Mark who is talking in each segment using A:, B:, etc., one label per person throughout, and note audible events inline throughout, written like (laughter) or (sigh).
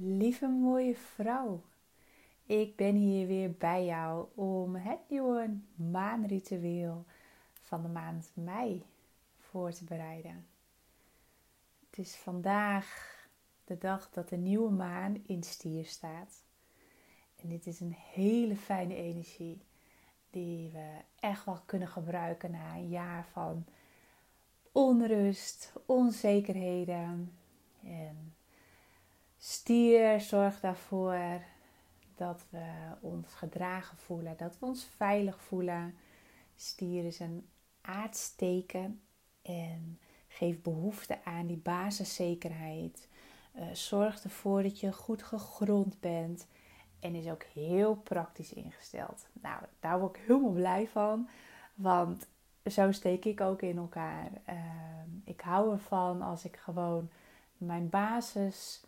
A: Lieve mooie vrouw, ik ben hier weer bij jou om het nieuwe maanritueel van de maand mei voor te bereiden. Het is vandaag de dag dat de nieuwe maan in stier staat. En dit is een hele fijne energie die we echt wel kunnen gebruiken na een jaar van onrust, onzekerheden en Stier zorgt daarvoor dat we ons gedragen voelen, dat we ons veilig voelen. Stier is een aardsteken en geeft behoefte aan die basiszekerheid. Uh, zorgt ervoor dat je goed gegrond bent en is ook heel praktisch ingesteld. Nou, daar word ik helemaal blij van, want zo steek ik ook in elkaar. Uh, ik hou ervan als ik gewoon mijn basis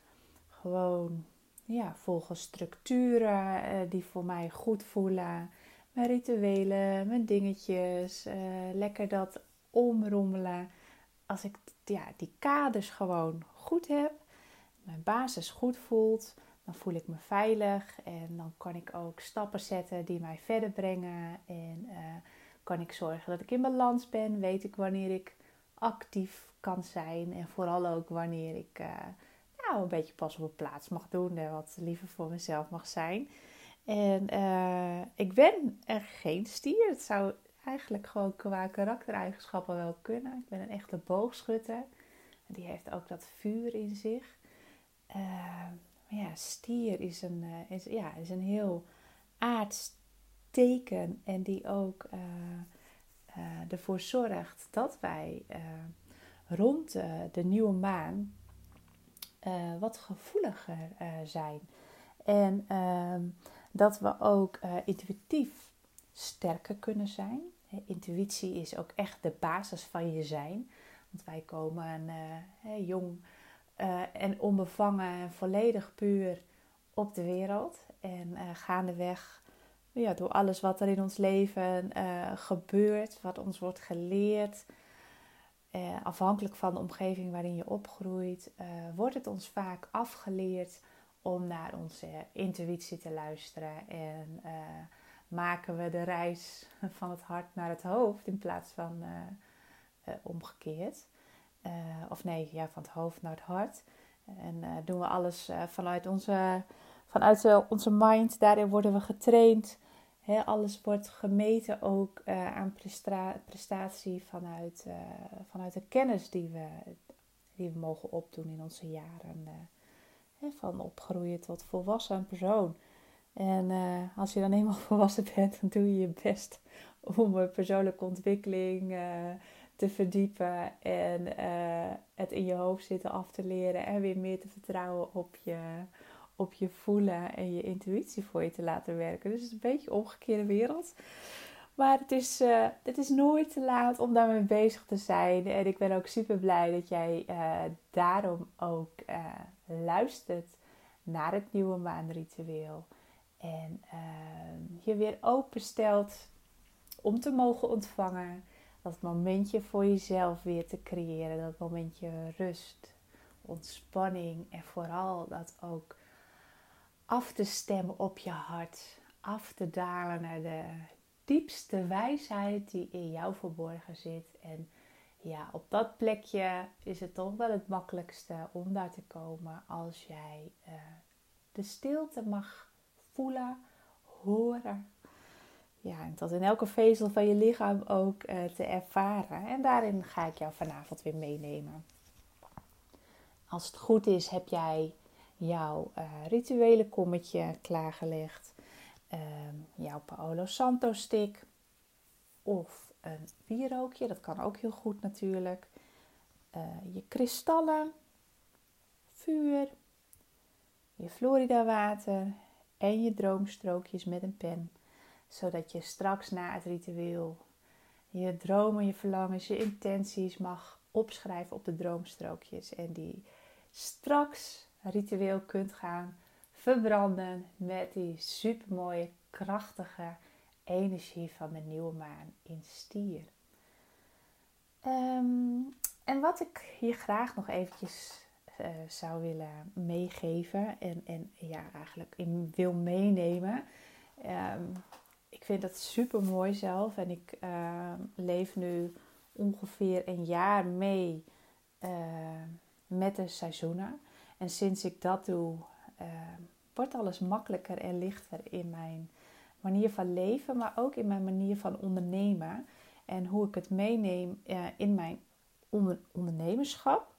A: gewoon ja, volgens structuren uh, die voor mij goed voelen. Mijn rituelen, mijn dingetjes. Uh, lekker dat omrommelen. Als ik ja, die kaders gewoon goed heb, mijn basis goed voelt, dan voel ik me veilig. En dan kan ik ook stappen zetten die mij verder brengen. En uh, kan ik zorgen dat ik in balans ben. Weet ik wanneer ik actief kan zijn. En vooral ook wanneer ik nou, een beetje pas op mijn plaats mag doen en wat liever voor mezelf mag zijn. En uh, ik ben er geen stier. Het zou eigenlijk gewoon qua karaktereigenschappen wel kunnen. Ik ben een echte boogschutter. Die heeft ook dat vuur in zich. Maar ja, stier is een, uh, is, ja, is een heel aards teken. En die ook ervoor zorgt dat wij rond de nieuwe maan uh, wat gevoeliger uh, zijn. En uh, dat we ook uh, intuïtief sterker kunnen zijn. intuïtie is ook echt de basis van je zijn. Want wij komen jong en onbevangen en volledig puur op de wereld. En gaandeweg ja, door alles wat er in ons leven gebeurt, wat ons wordt geleerd, eh, afhankelijk van de omgeving waarin je opgroeit, eh, wordt het ons vaak afgeleerd om naar onze intuïtie te luisteren. En uh, maken we de reis (laughs) van het hart naar het hoofd in plaats van uh, omgekeerd. of nee, ja, van het hoofd naar het hart. En doen we alles vanuit onze, vanuit onze mind. Daarin worden we getraind alles wordt gemeten ook uh, aan prestatie vanuit, uh, vanuit de kennis die we, die we mogen opdoen in onze jaren. Uh, van opgroeien tot volwassen persoon. En als je dan eenmaal (laughs) volwassen bent, dan doe je je best om persoonlijke ontwikkeling te verdiepen en het in je hoofd zitten af te leren en weer meer te vertrouwen op je, op je voelen en je intuïtie voor je te laten werken. Dus het is een beetje een omgekeerde wereld. Maar het is, uh, het is nooit te laat om daarmee bezig te zijn. En ik ben ook super blij dat jij uh, daarom ook uh, luistert naar het nieuwe maanritueel. En je weer openstelt om te mogen ontvangen. Dat momentje voor jezelf weer te creëren. Dat momentje rust, ontspanning en vooral dat ook af te stemmen op je hart. Af te dalen naar de diepste wijsheid die in jou verborgen zit. En ja, op dat plekje is het toch wel het makkelijkste om daar te komen als jij uh, de stilte mag voelen, horen. Ja, en dat in elke vezel van je lichaam ook uh, te ervaren. En daarin ga ik jou vanavond weer meenemen. Als het goed is, heb jij jouw uh, rituele kommetje klaargelegd, uh, jouw Paolo Santo stick of een wierookje, dat kan ook heel goed natuurlijk. Uh, je kristallen, vuur, je Florida water en je droomstrookjes met een pen, zodat je straks na het ritueel je dromen, je verlangens, je intenties mag opschrijven op de droomstrookjes en die straks ritueel kunt gaan verbranden met die supermooie, krachtige energie van de nieuwe maan in stier. Um, en wat ik hier graag nog eventjes uh, zou willen meegeven en, en ja, eigenlijk wil meenemen. Ehm, ik vind dat super mooi zelf en ik ehm, leef nu ongeveer een jaar mee uh, met de seizoenen. En sinds ik dat doe, ehm, wordt alles makkelijker en lichter in mijn manier van leven, maar ook in mijn manier van ondernemen. En hoe ik het meeneem uh, in mijn onder ondernemerschap.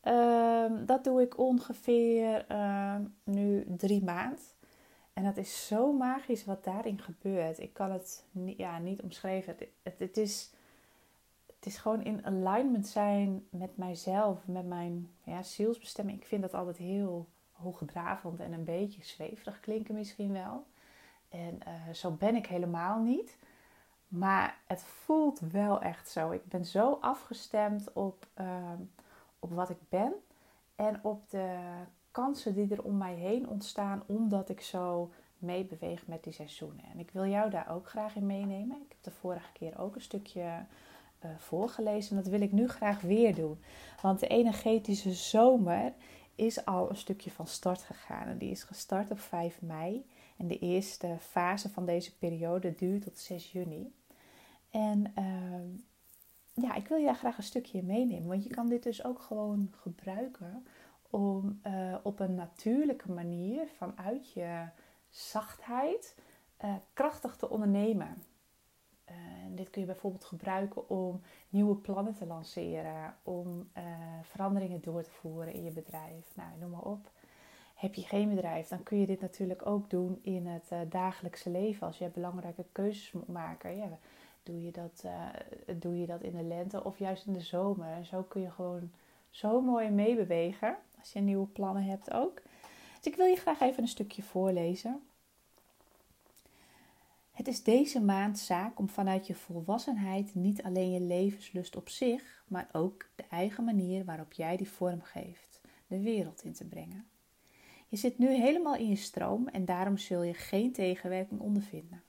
A: Ehm, dat doe ik ongeveer uh, nu drie maanden. En dat is zo magisch wat daarin gebeurt. Ik kan het niet, ja, niet omschrijven. Het, het, is, het is gewoon in alignment zijn met mijzelf, met mijn ja, zielsbestemming. Ik vind dat altijd heel hoogdravend en een beetje zweverig klinken misschien wel. En uh, zo ben ik helemaal niet. Maar het voelt wel echt zo. Ik ben zo afgestemd op, ehm, op wat ik ben en op de kansen die er om mij heen ontstaan, omdat ik zo meebeweeg met die seizoenen. En ik wil jou daar ook graag in meenemen. Ik heb de vorige keer ook een stukje uh, voorgelezen en dat wil ik nu graag weer doen. Want de energetische zomer is al een stukje van start gegaan. En die is gestart op 5 mei. En de eerste fase van deze periode duurt tot 6 juni. En uh, ja, ik wil je daar graag een stukje meenemen. Want je kan dit dus ook gewoon gebruiken om uh, op een natuurlijke manier vanuit je zachtheid uh, krachtig te ondernemen. Uh, dit kun je bijvoorbeeld gebruiken om nieuwe plannen te lanceren, om veranderingen door te voeren in je bedrijf. Nou, noem maar op. Heb je geen bedrijf, dan kun je dit natuurlijk ook doen in het uh, dagelijkse leven. Als je belangrijke keuzes moet maken, ja, doe, je dat, doe je dat in de lente of juist in de zomer. En zo kun je gewoon zo mooi meebewegen als je nieuwe plannen hebt ook. Dus ik wil je graag even een stukje voorlezen. Het is deze maand zaak om vanuit je volwassenheid niet alleen je levenslust op zich, maar ook de eigen manier waarop jij die vorm geeft, de wereld in te brengen. Je zit nu helemaal in je stroom en daarom zul je geen tegenwerking ondervinden.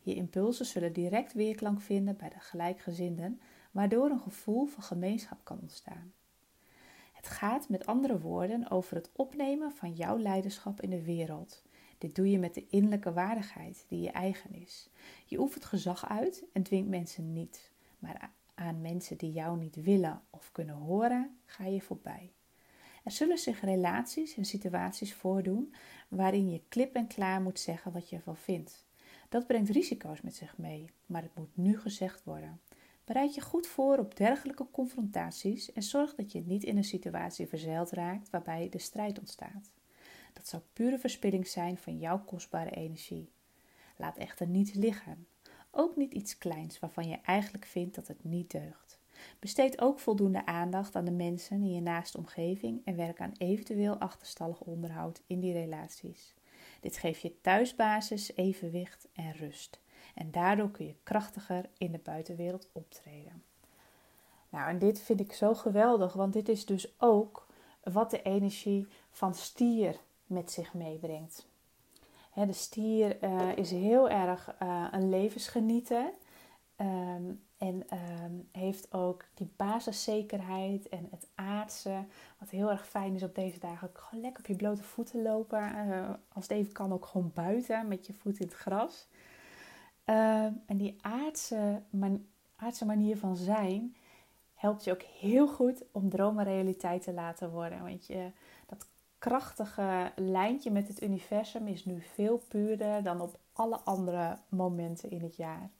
A: Je impulsen zullen direct weerklank vinden bij de gelijkgezinden, waardoor een gevoel van gemeenschap kan ontstaan. Het gaat met andere woorden over het opnemen van jouw leiderschap in de wereld. Dit doe je met de innerlijke waardigheid die je eigen is. Je oefent gezag uit en dwingt mensen niet, maar aan mensen die jou niet willen of kunnen horen, ga je voorbij. Er zullen zich relaties en situaties voordoen waarin je klip en klaar moet zeggen wat je ervan vindt. Dat brengt risico's met zich mee, maar het moet nu gezegd worden. Bereid je goed voor op dergelijke confrontaties en zorg dat je niet in een situatie verzeild raakt waarbij de strijd ontstaat. Dat zou pure verspilling zijn van jouw kostbare energie. Laat echter niets liggen, ook niet iets kleins waarvan je eigenlijk vindt dat het niet deugt. Besteed ook voldoende aandacht aan de mensen in je naaste omgeving en werk aan eventueel achterstallig onderhoud in die relaties. Dit geeft je thuisbasis, evenwicht en rust. En daardoor kun je krachtiger in de buitenwereld optreden. Nou, en dit vind ik zo geweldig, want dit is dus ook wat de energie van stier met zich meebrengt. de stier uh, is heel erg uh, een levensgenieter. Um, en um, heeft ook die basiszekerheid en het aardse. Wat heel erg fijn is op deze dagen. Gewoon lekker op je blote voeten lopen. Uh, als het even kan ook gewoon buiten met je voet in het gras. Uh, en die aardse, aardse manier van zijn helpt je ook heel goed om dromen realiteit te laten worden. Want je, krachtige lijntje met het universum is nu veel puurder dan op alle andere momenten in het jaar.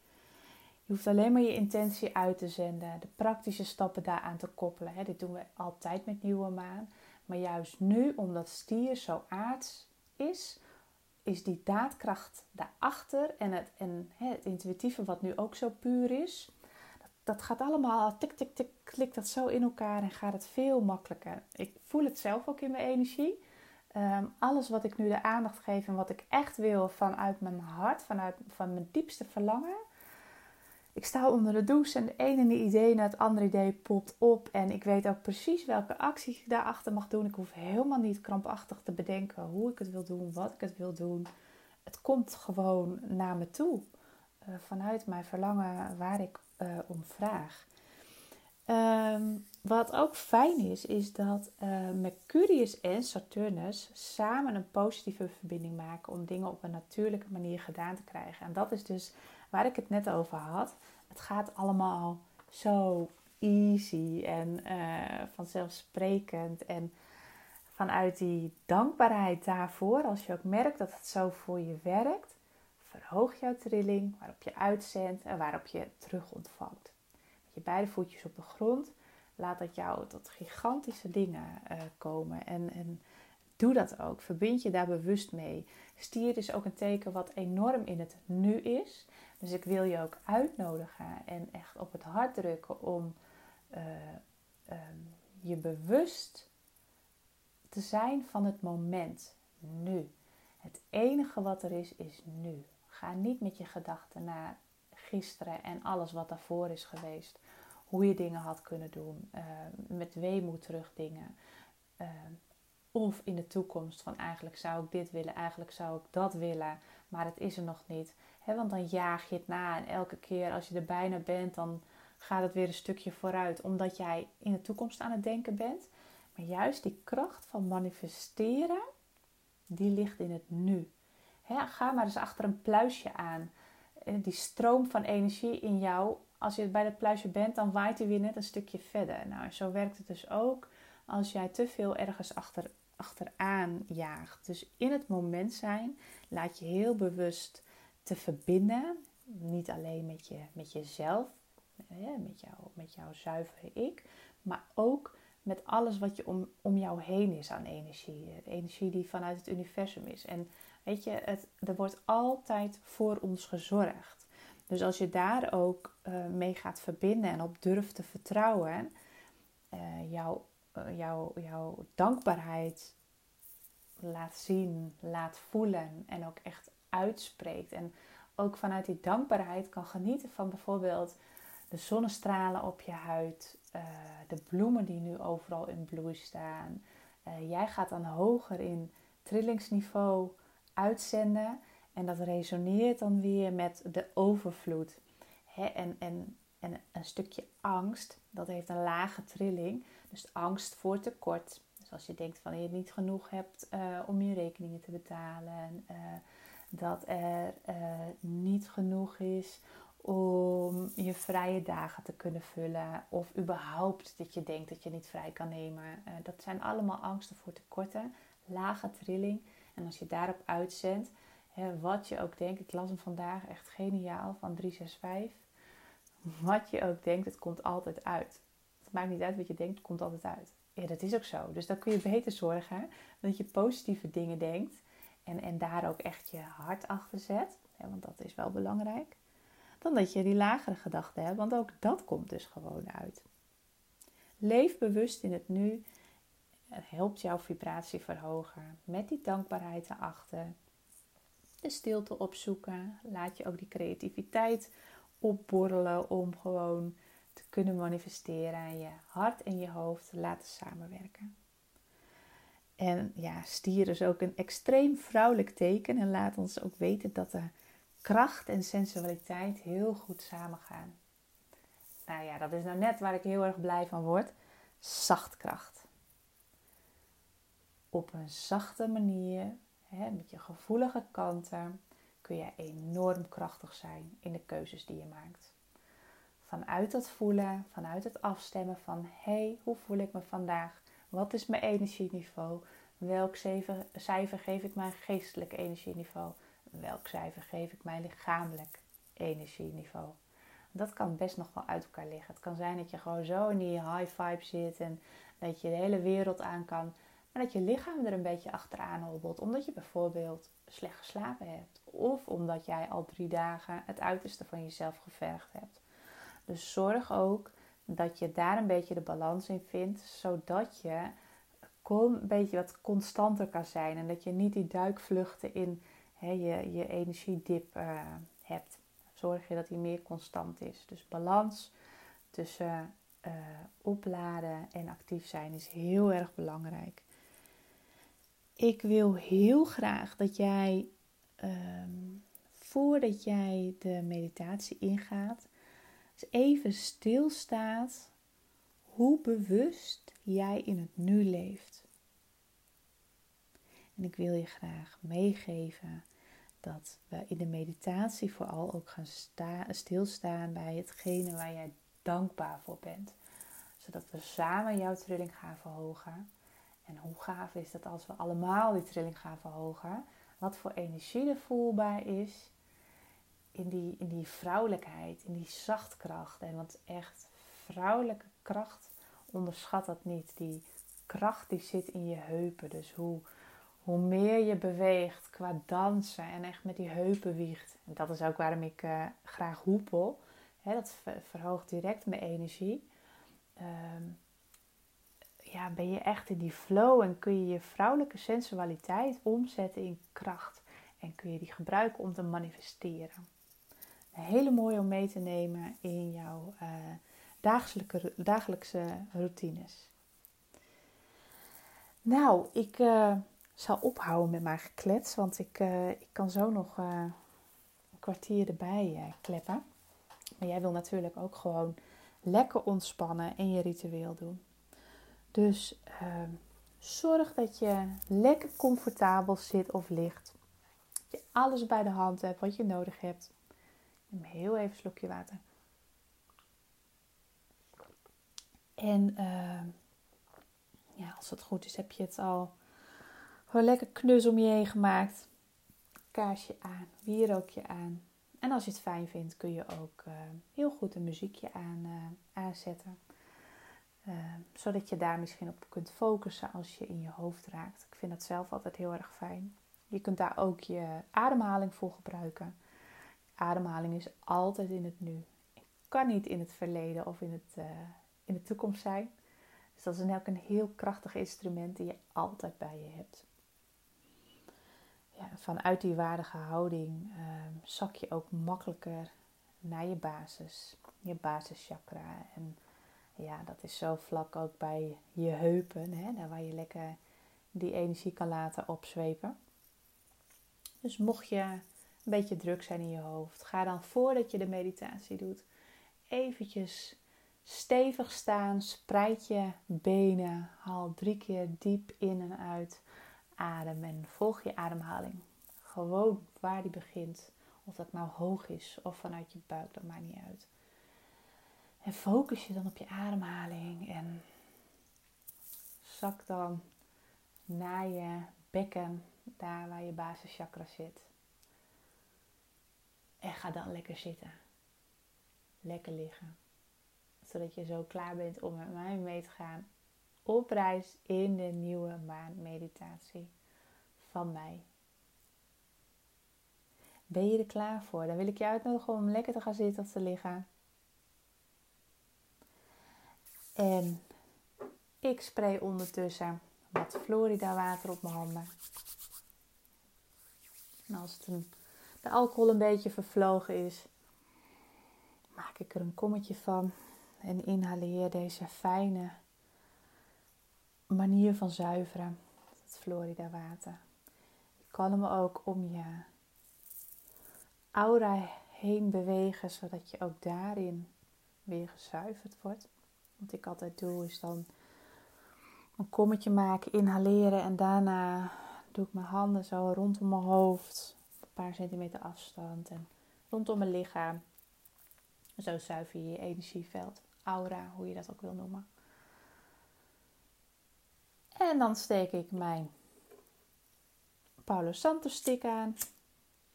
A: Je hoeft alleen maar je intentie uit te zenden, de praktische stappen daaraan te koppelen. Dit doen we altijd met nieuwe maan. Maar juist nu, omdat stier zo aards is, is die daadkracht daarachter en het, en het intuïtieve wat nu ook zo puur is, dat, gaat allemaal tik, tik, tik, klikt dat zo in elkaar en gaat het veel makkelijker. Ik voel het zelf ook in mijn energie. Ehm, alles wat ik nu de aandacht geef en wat ik echt wil vanuit mijn hart, vanuit van mijn diepste verlangen, ik sta onder de douche en de ene idee na het andere idee popt op. En ik weet ook precies welke acties ik daarachter mag doen. Ik hoef helemaal niet krampachtig te bedenken hoe ik het wil doen, wat ik het wil doen. Het komt gewoon naar me toe. Uh, vanuit mijn verlangen waar ik uh, om vraag. Um, wat ook fijn is, is dat uh, Mercurius en Saturnus samen een positieve verbinding maken om dingen op een natuurlijke manier gedaan te krijgen. En dat is dus waar ik het net over had. Het gaat allemaal zo easy en uh, vanzelfsprekend. En vanuit die dankbaarheid daarvoor, als je ook merkt dat het zo voor je werkt, verhoog jouw trilling waarop je uitzendt en waarop je terug ontvangt. Met je beide voetjes op de grond, laat dat jou tot gigantische dingen uh, komen. En, en doe dat ook. Verbind je daar bewust mee. Stier is ook een teken wat enorm in het nu is. Dus ik wil je ook uitnodigen en echt op het hart drukken om uh, um, je bewust te zijn van het moment nu. Het enige wat er is, is nu. Ga niet met je gedachten naar gisteren en alles wat daarvoor is geweest. Hoe je dingen had kunnen doen. Uh, met weemoed terug dingen. Uh, of in de toekomst van eigenlijk zou ik dit willen, eigenlijk zou ik dat willen, maar het is er nog niet. Want dan jaag je het na en elke keer als je er bijna bent, dan gaat het weer een stukje vooruit, omdat jij in de toekomst aan het denken bent. Maar juist die kracht van manifesteren, die ligt in het nu. Ga maar eens achter een pluisje aan. Die stroom van energie in jou, als je bij dat pluisje bent, dan waait hij weer net een stukje verder. Nou, zo werkt het dus ook als jij te veel ergens achter, achteraan jaagt. Dus in het moment zijn, laat je heel bewust te verbinden. Niet alleen met, je, met jezelf, met, jou, met jouw zuivere ik, maar ook met alles wat je om, om jou heen is aan energie. Energie die vanuit het universum is. En weet je, het, er wordt altijd voor ons gezorgd. Dus als je daar ook uh, mee gaat verbinden en op durft te vertrouwen, uh, jouw, uh, jouw, dankbaarheid laat zien, laat voelen en ook echt uitspreekt. En ook vanuit die dankbaarheid kan genieten van bijvoorbeeld de zonnestralen op je huid, de bloemen die nu overal in bloei staan. Jij gaat dan hoger in trillingsniveau uitzenden en dat resoneert dan weer met de overvloed. En, en, en een stukje angst, dat heeft een lage trilling, dus angst voor tekort. Dus als je denkt van je niet genoeg hebt uh, om je rekeningen te betalen, dat er niet genoeg is om je vrije dagen te kunnen vullen. Of überhaupt dat je denkt dat je niet vrij kan nemen. Dat zijn allemaal angsten voor tekorten. Lage trilling. En als je daarop uitzendt, hè, wat je ook denkt. Ik las hem vandaag echt geniaal van 365. Wat je ook denkt, het komt altijd uit. Het maakt niet uit wat je denkt, het komt altijd uit. Ja, dat is ook zo. Dus dan kun je beter zorgen dat je positieve dingen denkt. En, en daar ook echt je hart achter zet. want dat is wel belangrijk dan dat je die lagere gedachten hebt, want ook dat komt dus gewoon uit. Leef bewust in het nu. Het helpt jouw vibratie verhogen met die dankbaarheid erachter. De stilte opzoeken. Laat je ook die creativiteit opborrelen om gewoon te kunnen manifesteren en je hart en je hoofd laten samenwerken. En ja, stier is ook een extreem vrouwelijk teken en laat ons ook weten dat er kracht en sensualiteit heel goed samengaan. Nou ja, dat is nou net waar ik heel erg blij van word. Zachtkracht. Op een zachte manier, hè, met je gevoelige kanten, kun je enorm krachtig zijn in de keuzes die je maakt. Vanuit dat voelen, vanuit het afstemmen van hé, hey, hoe voel ik me vandaag? Wat is mijn energieniveau? Welk cijfer geef ik mijn geestelijk energieniveau? welk cijfer geef ik mijn lichamelijk energieniveau. Dat kan best nog wel uit elkaar liggen. Het kan zijn dat je gewoon zo in die high vibe zit en dat je de hele wereld aan kan. Maar dat je lichaam er een beetje achteraan hobbelt. Omdat je bijvoorbeeld slecht geslapen hebt. Of omdat jij al drie dagen het uiterste van jezelf gevergd hebt. Dus zorg ook dat je daar een beetje de balans in vindt. Zodat je een beetje wat constanter kan zijn. En dat je niet die duikvluchten in je, je energiedip uh, hebt. Zorg je dat die meer constant is. Dus balans tussen uh, opladen en actief zijn is heel erg belangrijk. Ik wil heel graag dat jij, um, voordat jij de meditatie ingaat, even stilstaat hoe bewust jij in het nu leeft. En ik wil je graag meegeven dat we in de meditatie vooral ook gaan stilstaan bij hetgene waar jij dankbaar voor bent. Zodat we samen jouw trilling gaan verhogen. En hoe gaaf is dat als we allemaal die trilling gaan verhogen? Wat voor energie er voelbaar is in die, in die vrouwelijkheid, in die zachtkracht. En want echt vrouwelijke kracht, onderschat dat niet. Die kracht die zit in je heupen. Dus hoe, hoe meer je beweegt qua dansen en echt met die heupen wiegt. En dat is ook waarom ik uh, graag hoepel. dat verhoogt direct mijn energie. Ehm, ja, ben je echt in die flow en kun je je vrouwelijke sensualiteit omzetten in kracht. En kun je die gebruiken om te manifesteren. Hele mooie om mee te nemen in jouw uh, dagelijkse, dagelijkse routines. Nou, ik uh, zal ophouden met mijn geklets, want ik, uh, ik kan zo nog een kwartier erbij kleppen. Maar jij wil natuurlijk ook gewoon lekker ontspannen en je ritueel doen. Dus ehm, zorg dat je lekker comfortabel zit of ligt. Dat je alles bij de hand hebt wat je nodig hebt. Neem heel even een slokje water. En uh, ja, als het goed is, heb je het al gewoon lekker knus om je heen gemaakt. Kaarsje aan, wierookje aan. En als je het fijn vindt, kun je ook uh, heel goed een muziekje aan, uh, aanzetten. Uh, zodat je daar misschien op kunt focussen als je in je hoofd raakt. Ik vind dat zelf altijd heel erg fijn. Je kunt daar ook je ademhaling voor gebruiken. Ademhaling is altijd in het nu. Het kan niet in het verleden of in, het, in de toekomst zijn. Dus dat is ook een heel krachtig instrument die je altijd bij je hebt. Ja, vanuit die waardige houding uh, zak je ook makkelijker naar je basis, je basischakra. En ja, dat is zo vlak ook bij je heupen, hè, daar waar je lekker die energie kan laten opzwepen. Dus mocht je een beetje druk zijn in je hoofd, ga dan voordat je de meditatie doet, eventjes stevig staan, spreid je benen, haal drie keer diep in en uit adem en volg je ademhaling. Gewoon waar die begint. Of dat nou hoog is of vanuit je buik, dat maakt niet uit. En focus je dan op je ademhaling en zak dan naar je bekken, daar waar je basischakra zit. En ga dan lekker zitten. Lekker liggen. Zodat je zo klaar bent om met mij mee te gaan op reis in de nieuwe maandmeditatie van mij. Ben je er klaar voor? Dan wil ik je uitnodigen om lekker te gaan zitten of te liggen. En ik spray ondertussen wat Florida water op mijn handen. En als de alcohol een beetje vervlogen is, maak ik er een kommetje van en inhaleer deze fijne manier van zuiveren, het Florida water. Je kan hem ook om je aura heen bewegen, zodat je ook daarin weer gezuiverd wordt. Wat ik altijd doe is dan een kommetje maken, inhaleren en daarna doe ik mijn handen zo rondom mijn hoofd, een paar centimeter afstand en rondom mijn lichaam. Zo zuiver je je energieveld, aura, hoe je dat ook wil noemen. En dan steek ik mijn Paulo Santos stick aan.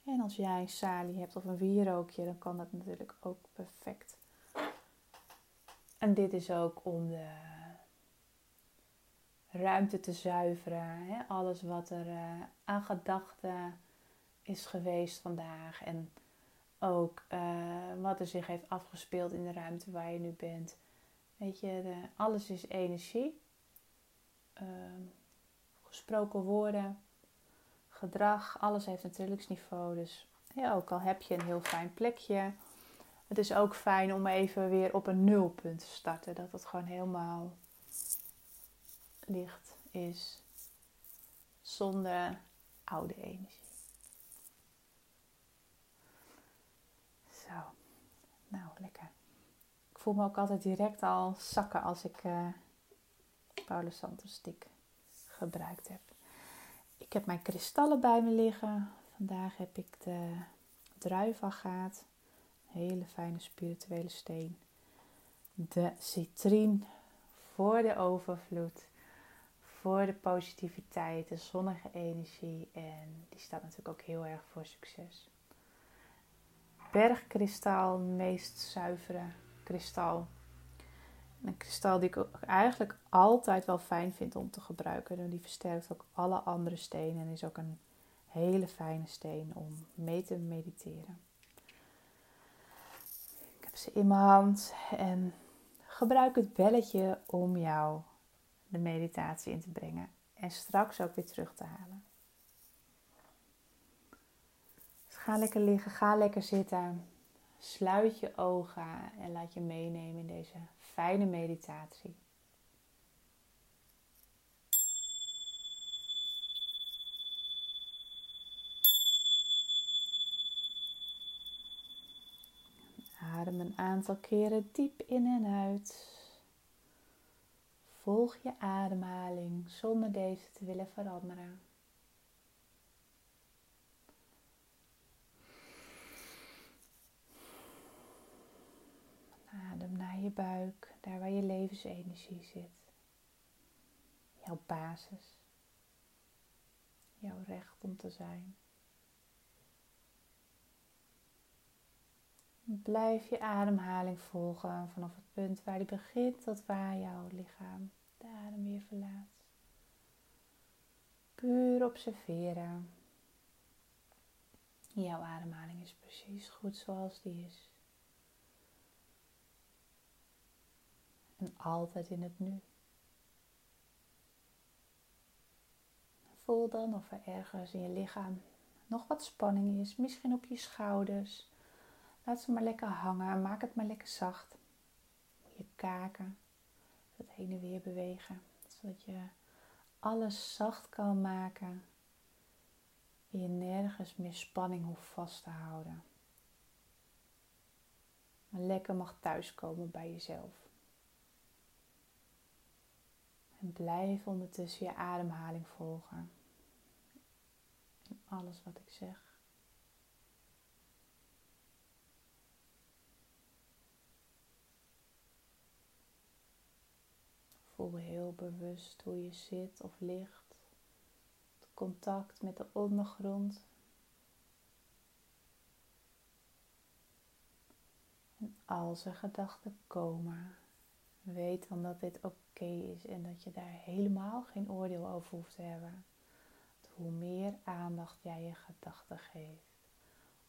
A: En als jij een salie hebt of een wierookje, dan kan dat natuurlijk ook perfect. En dit is ook om de ruimte te zuiveren. Hè? Alles wat er uh, aan gedachten is geweest vandaag. En ook uh, wat er zich heeft afgespeeld in de ruimte waar je nu bent. Weet je, de, alles is energie. Ehm, gesproken woorden, gedrag, alles heeft een trillingsniveau. Dus ja, ook al heb je een heel fijn plekje, het is ook fijn om even weer op een nulpunt te starten. Dat het gewoon helemaal licht is, zonder oude energie. Zo, nou lekker. Ik voel me ook altijd direct al zakken als ik uh, Paulus Santos stick gebruikt heb. Ik heb mijn kristallen bij me liggen. Vandaag heb ik de druivagaat. Hele fijne spirituele steen. De citrien voor de overvloed. Voor de positiviteit, de zonnige energie. En die staat natuurlijk ook heel erg voor succes. Bergkristal, meest zuivere kristal. Een kristal die ik eigenlijk altijd wel fijn vind om te gebruiken. Die versterkt ook alle andere stenen en is ook een hele fijne steen om mee te mediteren. Ze in mijn hand en gebruik het belletje om jou de meditatie in te brengen en straks ook weer terug te halen. Dus ga lekker liggen, ga lekker zitten. Sluit je ogen en laat je meenemen in deze fijne meditatie. Adem aantal keren diep in en uit. Volg je ademhaling zonder deze te willen veranderen. Adem naar je buik, daar waar je levensenergie zit. Jouw basis. Jouw recht om te zijn. Blijf je ademhaling volgen vanaf het punt waar die begint tot waar jouw lichaam de adem weer verlaat. Puur observeren. Jouw ademhaling is precies goed zoals die is. En altijd in het nu. Voel dan of er ergens in je lichaam nog wat spanning is, misschien op je schouders Laat ze maar lekker hangen. Maak het maar lekker zacht. Je kaken. Het heen en weer bewegen. Zodat je alles zacht kan maken. En je nergens meer spanning hoeft vast te houden. Maar lekker mag thuiskomen bij jezelf. En blijf ondertussen je ademhaling volgen. En alles wat ik zeg. Voel heel bewust hoe je zit of ligt. Het contact met de ondergrond. En als er gedachten komen, weet dan dat dit oké is en dat je daar helemaal geen oordeel over hoeft te hebben. hoe meer aandacht jij je gedachten geeft,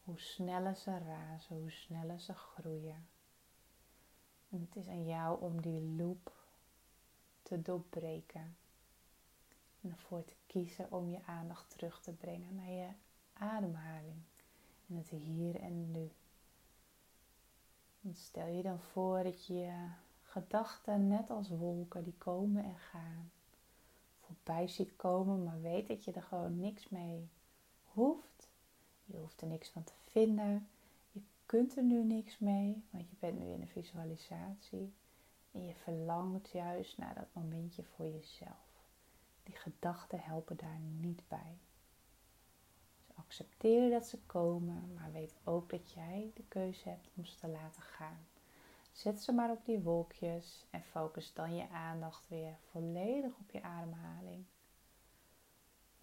A: hoe sneller ze razen, hoe sneller ze groeien. En het is aan jou om die loop te doorbreken. En ervoor te kiezen om je aandacht terug te brengen naar je ademhaling. In het hier en nu. En stel je dan voor dat je gedachten net als wolken die komen en gaan. Voorbij ziet komen, maar weet dat je er gewoon niks mee hoeft. Je hoeft er niks van te vinden. Je kunt er nu niks mee, want je bent nu in een visualisatie. En je verlangt juist naar dat momentje voor jezelf. Die gedachten helpen daar niet bij. Dus accepteer dat ze komen, maar weet ook dat jij de keuze hebt om ze te laten gaan. Zet ze maar op die wolkjes en focus dan je aandacht weer volledig op je ademhaling.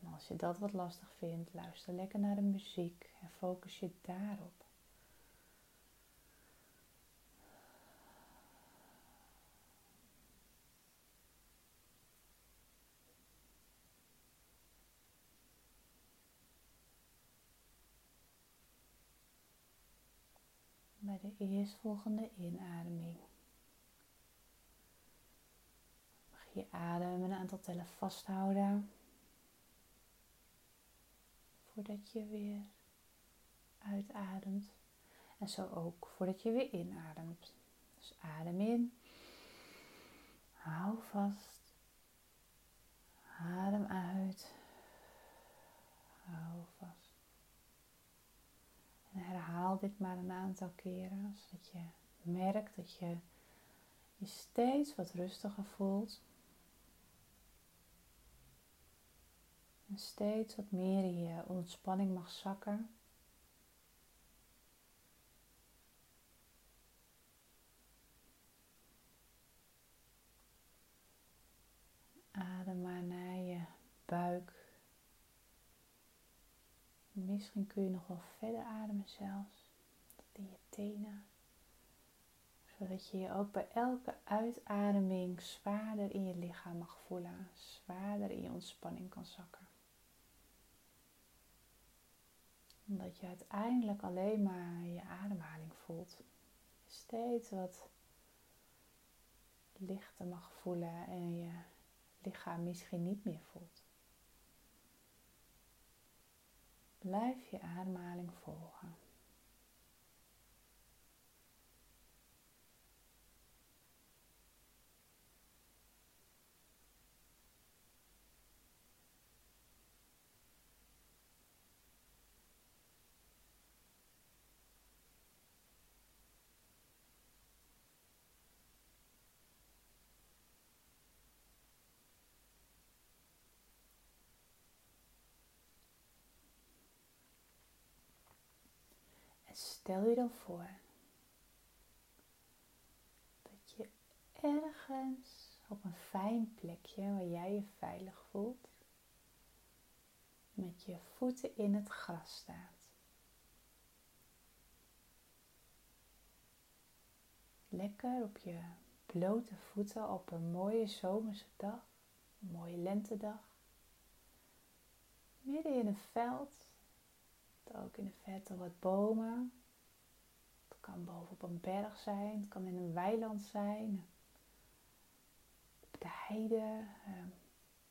A: En als je dat wat lastig vindt, luister lekker naar de muziek en focus je daarop. bij de eerstvolgende inademing. Mag je adem een aantal tellen vasthouden. Voordat je weer uitademt. En zo ook voordat je weer inademt. Dus adem in. Hou vast. Adem uit. Hou vast. Herhaal dit maar een aantal keren, zodat je merkt dat je je steeds wat rustiger voelt. En steeds wat meer in je ontspanning mag zakken. Adem maar naar je buik. Misschien kun je nog wel verder ademen zelfs. Tot in je tenen. Zodat je je ook bij elke uitademing zwaarder in je lichaam mag voelen. Zwaarder in je ontspanning kan zakken. Omdat je uiteindelijk alleen maar je ademhaling voelt. Steeds wat lichter mag voelen en je lichaam misschien niet meer voelt. Blijf je ademhaling volgen. Stel je dan voor dat je ergens op een fijn plekje waar jij je veilig voelt, met je voeten in het gras staat. Lekker op je blote voeten op een mooie zomerse dag, een mooie lentedag. Midden in een veld, ook in de verte wat bomen, kan bovenop een berg zijn, het kan in een weiland zijn, op de heide, uh,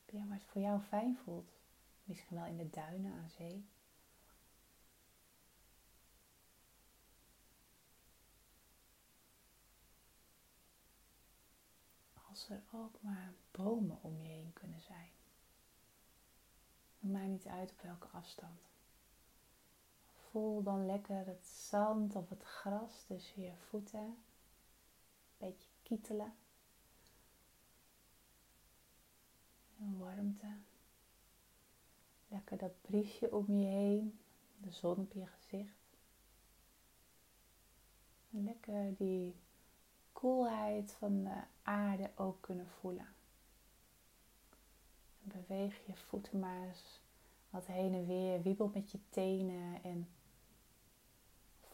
A: ja, waar het voor jou fijn voelt. Misschien wel in de duinen aan zee. Als er ook maar bomen om je heen kunnen zijn. Het maakt niet uit op welke afstand voel dan lekker het zand of het gras tussen je voeten. Een beetje kietelen. En warmte. Lekker dat briesje om je heen. De zon op je gezicht. Lekker die koelheid van de aarde ook kunnen voelen. En beweeg je voeten maar eens wat heen en weer. Wiebel met je tenen en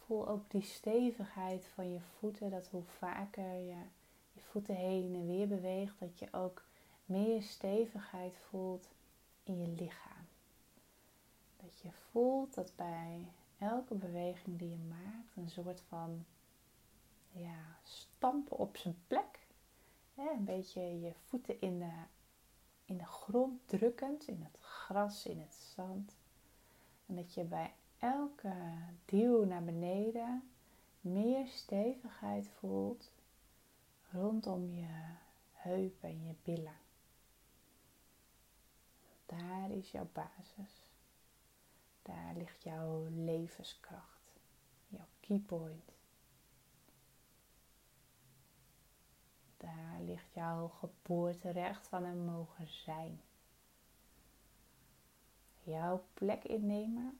A: voel ook die stevigheid van je voeten. Dat hoe vaker je je voeten heen en weer beweegt, dat je ook meer stevigheid voelt in je lichaam. Dat je voelt dat bij elke beweging die je maakt, een soort van ja, stampen op zijn plek. een beetje je voeten in de, in de grond drukkend, in het gras, in het zand. En dat je bij elke duw naar beneden meer stevigheid voelt rondom je heupen en je billen. Daar is jouw basis. Daar ligt jouw levenskracht, jouw keypoint. Daar ligt jouw geboorterecht van een mogen zijn. Jouw plek innemen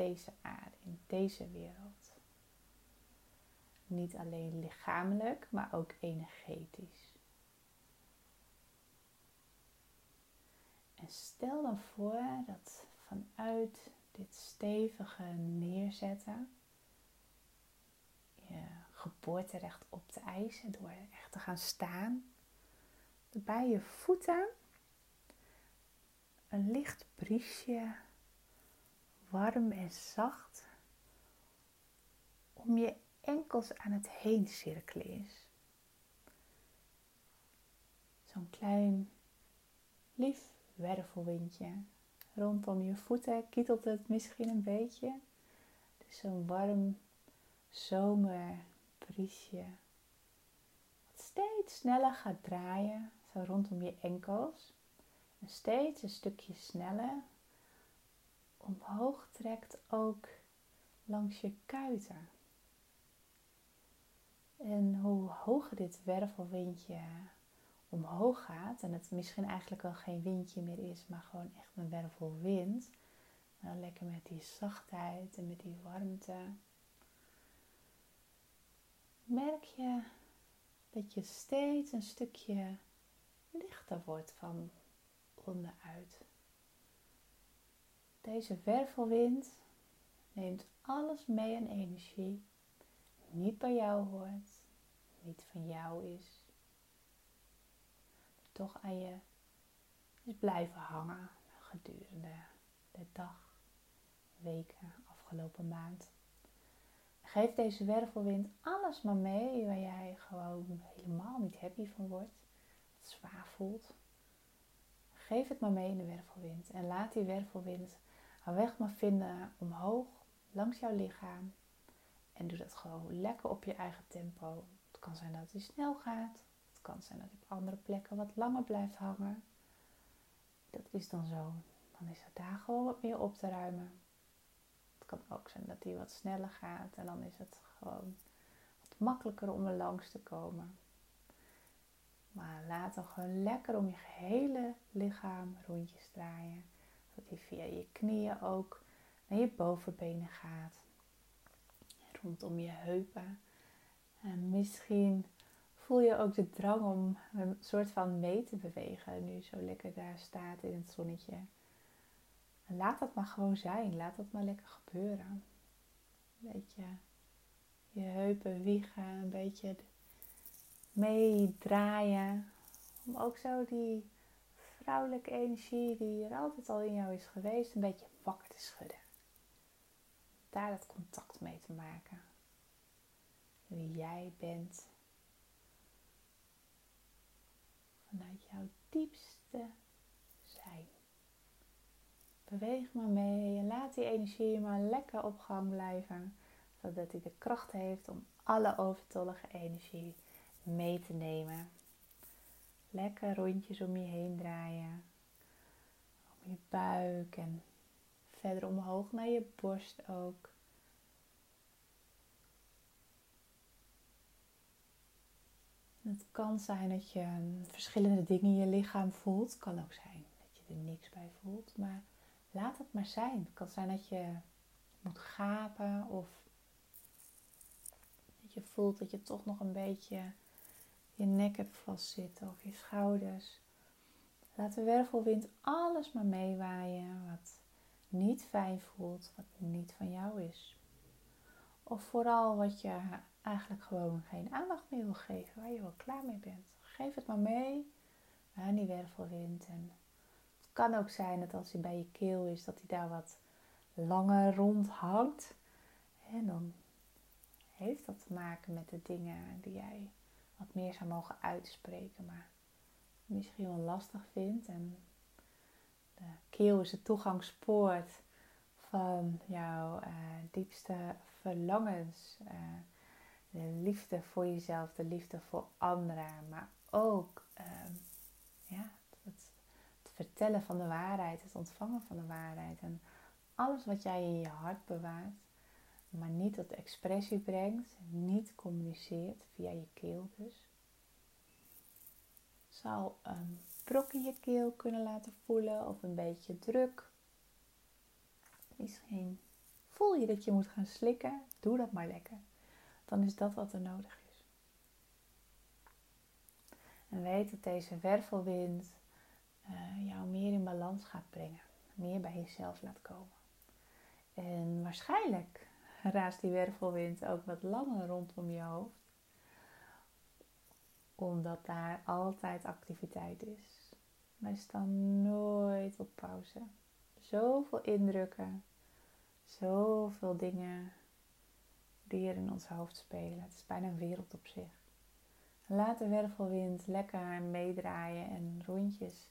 A: deze aarde, in deze wereld. Niet alleen lichamelijk, maar ook energetisch. En stel dan voor dat vanuit dit stevige neerzetten je geboorterecht op te eisen door echt te gaan staan, bij je voeten een licht briesje warm en zacht om je enkels aan het heen cirkelen is. Zo'n klein lief wervelwindje. Rondom je voeten kietelt het misschien een beetje. Dus zo'n warm zomerbriesje. Wat steeds sneller gaat draaien, zo rondom je enkels. En steeds een stukje sneller omhoog trekt ook langs je kuiten. En hoe hoger dit wervelwindje omhoog gaat, en het misschien eigenlijk wel geen windje meer is, maar gewoon echt een wervelwind, nou, lekker met die zachtheid en met die warmte, merk je dat je steeds een stukje lichter wordt van onderuit. Deze wervelwind neemt alles mee aan energie, niet bij jou hoort, niet van jou is, toch aan je is blijven hangen gedurende de dag, weken, afgelopen maand. Geef deze wervelwind alles maar mee waar jij gewoon helemaal niet happy van wordt, zwaar voelt. Geef het maar mee in de wervelwind en laat die wervelwind haar weg maar vinden omhoog langs jouw lichaam. En doe dat gewoon lekker op je eigen tempo. Het kan zijn dat hij snel gaat. Het kan zijn dat hij op andere plekken wat langer blijft hangen. Dat is dan zo. Dan is het daar gewoon wat meer op te ruimen. Het kan ook zijn dat hij wat sneller gaat. En dan is het gewoon wat makkelijker om er langs te komen. Maar laat dan gewoon lekker om je gehele lichaam rondjes draaien. Hij via je knieën ook naar je bovenbenen gaat. Rondom je heupen. En misschien voel je ook de drang om een soort van mee te bewegen. Nu zo lekker daar staat in het zonnetje. laat dat maar gewoon zijn. Laat dat maar lekker gebeuren. Een beetje je heupen wiegen. Een beetje meedraaien. Om ook zo die vrouwelijke energie die er altijd al in jou is geweest, een beetje wakker te schudden. Daar dat contact mee te maken. Wie jij bent. Vanuit jouw diepste zijn. Beweeg maar mee en laat die energie maar lekker op gang blijven. Zodat hij de kracht heeft om alle overtollige energie mee te nemen. Lekker rondjes om je heen draaien. Om je buik en verder omhoog naar je borst ook. Het kan zijn dat je verschillende dingen in je lichaam voelt. Het kan ook zijn dat je er niks bij voelt. Maar laat het maar zijn. Het kan zijn dat je moet gapen of dat je voelt dat je toch nog een beetje je nek hebt vastzitten of je schouders. Laat de wervelwind alles maar meewaaien wat niet fijn voelt, wat niet van jou is. Of vooral wat je eigenlijk gewoon geen aandacht meer wil geven, waar je wel klaar mee bent. Geef het maar mee aan die wervelwind. Het kan ook zijn dat als hij bij je keel is, dat hij daar wat langer rond hangt. En dan heeft dat te maken met de dingen die jij wat meer zou mogen uitspreken, maar misschien wel lastig vindt. En de keel is het toegangspoort van jouw uh, diepste verlangens. Uh, de liefde voor jezelf, de liefde voor anderen, maar ook uh, ja, het, het, vertellen van de waarheid, het ontvangen van de waarheid. En alles wat jij in je hart bewaart, maar niet tot expressie brengt, niet communiceert via je keel dus, zal een brok in je keel kunnen laten voelen of een beetje druk. Misschien voel je dat je moet gaan slikken, doe dat maar lekker. Dan is dat wat er nodig is. En weet dat deze wervelwind uh, jou meer in balans gaat brengen, meer bij jezelf laat komen. En waarschijnlijk raast die wervelwind ook wat langer rondom je hoofd. Omdat daar altijd activiteit is. Wij staan nooit op pauze. Zoveel indrukken, zoveel dingen die er in ons hoofd spelen. Het is bijna een wereld op zich. Laat de wervelwind lekker meedraaien en rondjes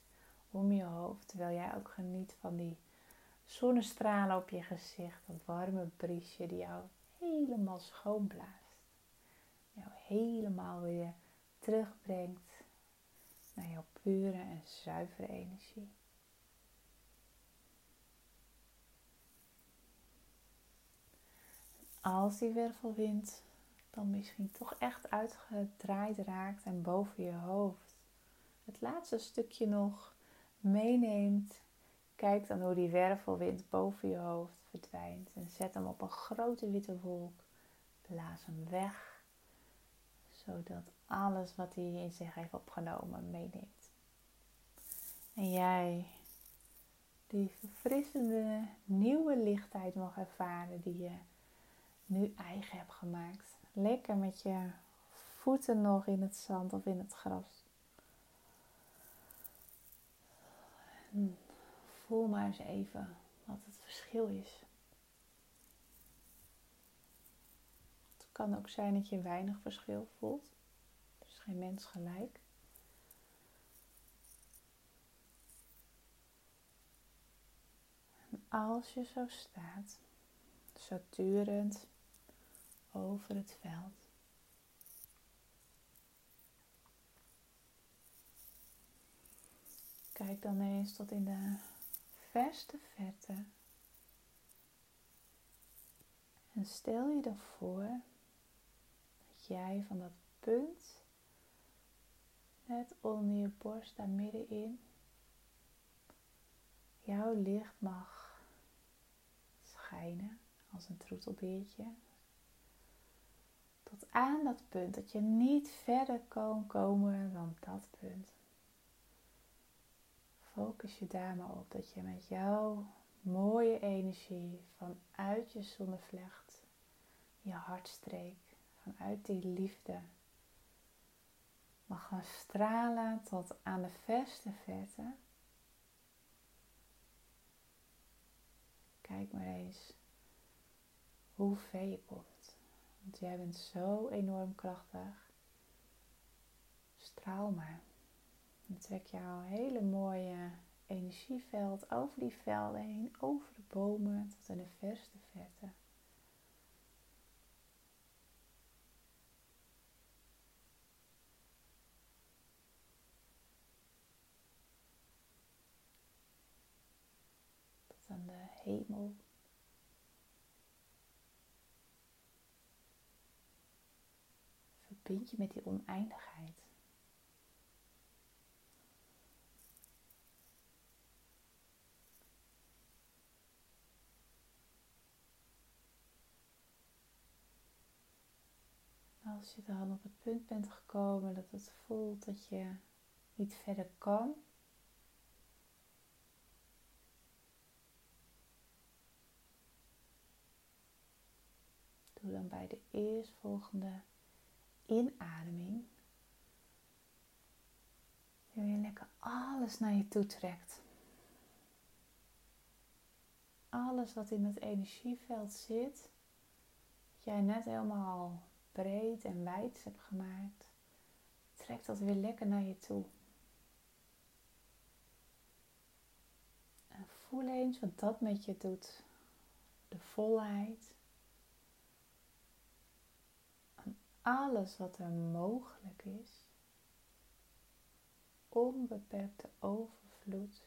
A: om je hoofd, terwijl jij ook geniet van die zonnestralen op je gezicht, dat warme briesje die jou helemaal schoonblaast. Jou helemaal weer terugbrengt naar jouw pure en zuivere energie. Als die wervelwind dan misschien toch echt uitgedraaid raakt en boven je hoofd het laatste stukje nog meeneemt. Kijk dan hoe die wervelwind boven je hoofd verdwijnt en zet hem op een grote witte wolk. Blaas hem weg, zodat alles wat hij in zich heeft opgenomen meeneemt. En jij die verfrissende nieuwe lichtheid mag ervaren die je nu eigen hebt gemaakt. Lekker met je voeten nog in het zand of in het gras. Voel maar eens even wat het verschil is. Het kan ook zijn dat je weinig verschil voelt. Dus geen mens gelijk. En als je zo staat, zo over het veld. Kijk dan eens tot in de verste verte. En stel je dan voor dat jij van dat punt net onder je borst daar middenin jouw licht mag schijnen als een troetelbeertje. Tot aan dat punt dat je niet verder kan komen dan dat punt. Focus je daar maar op dat je met jouw mooie energie vanuit je zonnevlecht, je hartstreek, vanuit die liefde, mag gaan stralen tot aan de verste verte. Kijk maar eens hoe ver je komt. Want jij bent zo enorm krachtig. Straal maar. Dan trek jouw hele mooie energieveld over die velden heen, over de bomen tot in de verste verte. Tot aan de hemel. Verbind je met die oneindigheid. Als je dan op het punt bent gekomen dat het voelt dat je niet verder kan, doe dan bij de eerstvolgende inademing je lekker alles naar je toe trekt. Alles wat in het energieveld zit, dat jij net helemaal breed en wijd hebt gemaakt, trek dat weer lekker naar je toe. En voel eens wat dat met je doet. De volheid. En alles wat er mogelijk is. Onbeperkte overvloed.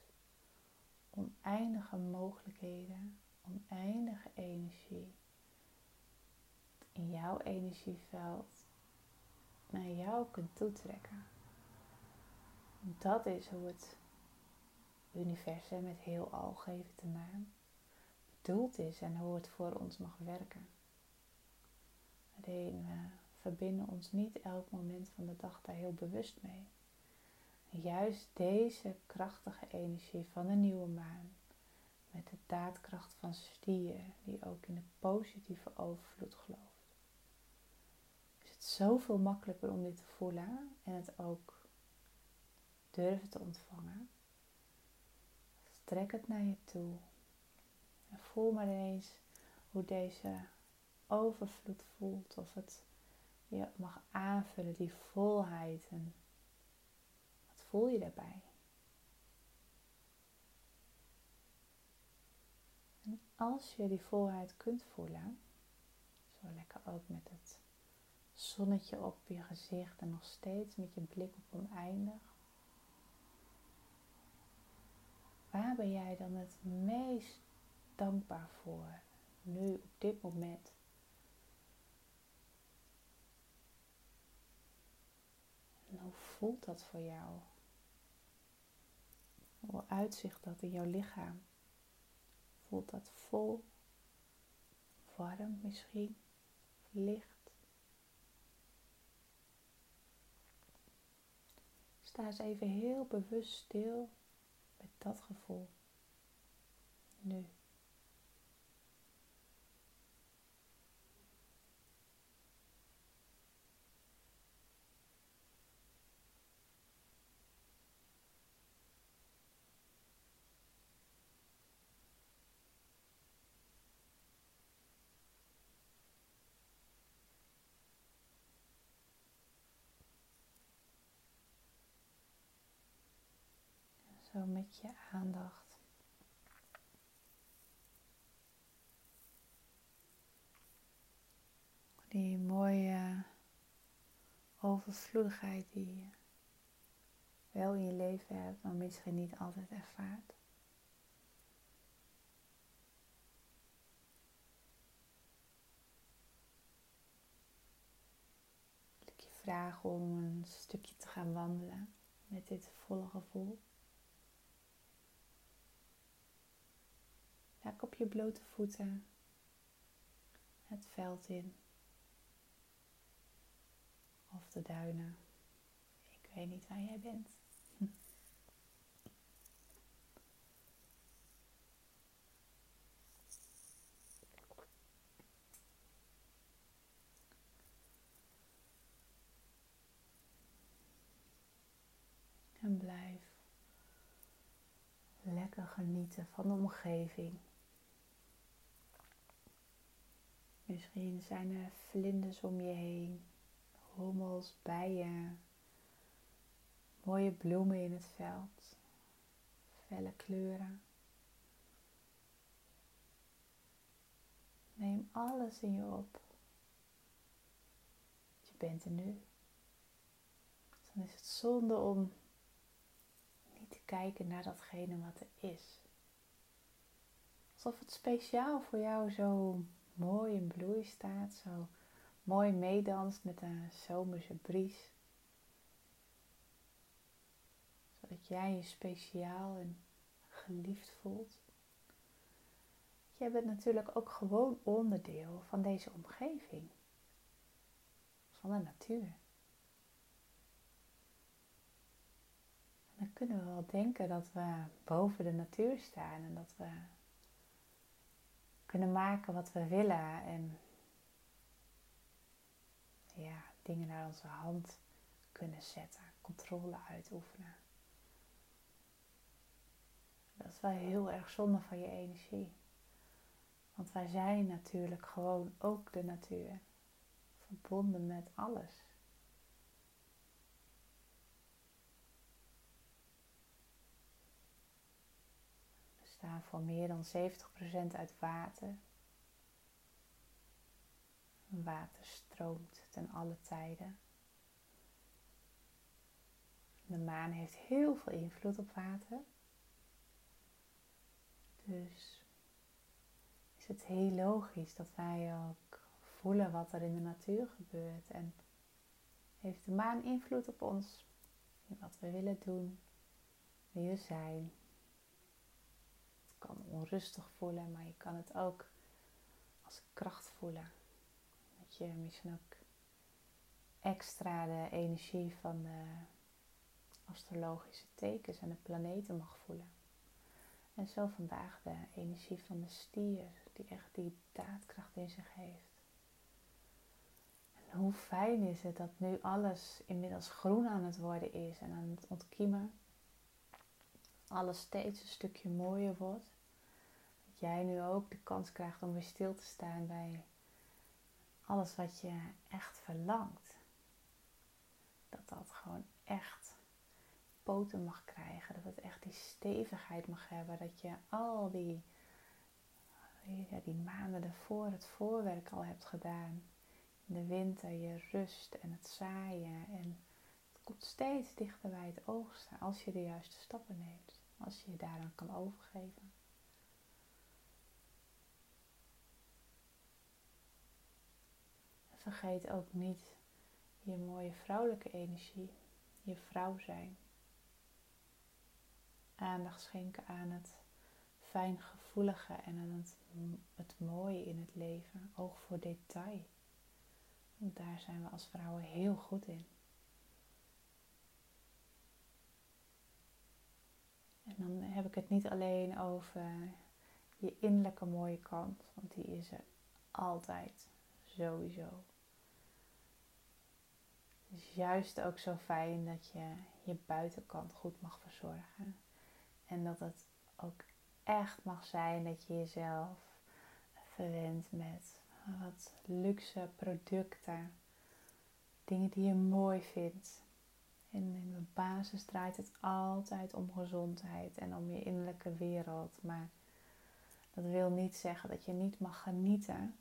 A: Oneindige mogelijkheden. Oneindige energie in jouw energieveld naar jou kunt toetrekken. Dat is hoe het universum met heel al geven naam bedoeld is en hoe het voor ons mag werken. Alleen we verbinden ons niet elk moment van de dag daar heel bewust mee. juist deze krachtige energie van de nieuwe maan, met de daadkracht van stier, die ook in de positieve overvloed gelooft zoveel makkelijker om dit te voelen en het ook durven te ontvangen. Trek het naar je toe. En voel maar eens hoe deze overvloed voelt. Of het je mag aanvullen, die volheid. En wat voel je daarbij? En als je die volheid kunt voelen, zo lekker ook met het zonnetje op je gezicht en nog steeds met je blik op oneindig. Waar ben jij dan het meest dankbaar voor nu op dit moment? En hoe voelt dat voor jou? Hoe uitzicht dat in jouw lichaam? Voelt dat vol, warm misschien, licht? Sta eens even heel bewust stil met dat gevoel. Nu. Zo met je aandacht. Die mooie overvloedigheid die je wel in je leven hebt, maar misschien niet altijd ervaart. Ik om een stukje te gaan wandelen met dit volle gevoel. Raak op je blote voeten het veld in. Of de duinen. Ik weet niet waar jij bent. (laughs) En blijf lekker genieten van de omgeving. Misschien zijn er vlinders om je heen, hommels, bijen, mooie bloemen in het veld, felle kleuren. Neem alles in je op. Je bent er nu. Dan is het zonde om niet te kijken naar datgene wat er is. Alsof het speciaal voor jou zo mooi in bloei staat, zo mooi meedanst met een zomerse bries. Zodat jij je speciaal en geliefd voelt. Jij bent natuurlijk ook gewoon onderdeel van deze omgeving, van de natuur. En dan kunnen we wel denken dat we boven de natuur staan en dat we kunnen maken wat we willen en ja, dingen naar onze hand kunnen zetten, controle uitoefenen. Dat is wel heel erg zonde van je energie. Want wij zijn natuurlijk gewoon ook de natuur, verbonden met alles. Bestaan voor meer dan 70% uit water. Water stroomt ten alle tijden. De maan heeft heel veel invloed op water. Dus is het heel logisch dat wij ook voelen wat er in de natuur gebeurt. En heeft de maan invloed op ons, in wat we willen doen, wie we zijn, kan onrustig voelen, maar je kan het ook als kracht voelen. Dat je misschien ook extra de energie van de astrologische tekens en de planeten mag voelen. En zo vandaag de energie van de stier, die echt die daadkracht in zich heeft. En hoe fijn is het dat nu alles inmiddels groen aan het worden is en aan het ontkiemen. Alles steeds een stukje mooier wordt jij nu ook de kans krijgt om weer stil te staan bij alles wat je echt verlangt. Dat dat gewoon echt poten mag krijgen. Dat het echt die stevigheid mag hebben. Dat je al die, die maanden ervoor het voorwerk al hebt gedaan. In de winter je rust en het zaaien. En het komt steeds dichter bij het oogsten als je de juiste stappen neemt. Als je je daaraan kan overgeven. Vergeet ook niet je mooie vrouwelijke energie je vrouw zijn. Aandacht schenken aan het fijngevoelige en aan het, het mooie in het leven. Oog voor detail. Want daar zijn we als vrouwen heel goed in. En dan heb ik het niet alleen over je innerlijke mooie kant, want die is er altijd, sowieso. Is juist ook zo fijn dat je je buitenkant goed mag verzorgen. En dat het ook echt mag zijn dat je jezelf verwendt met wat luxe producten. Dingen die je mooi vindt. En in de basis draait het altijd om gezondheid en om je innerlijke wereld. Maar dat wil niet zeggen dat je niet mag genieten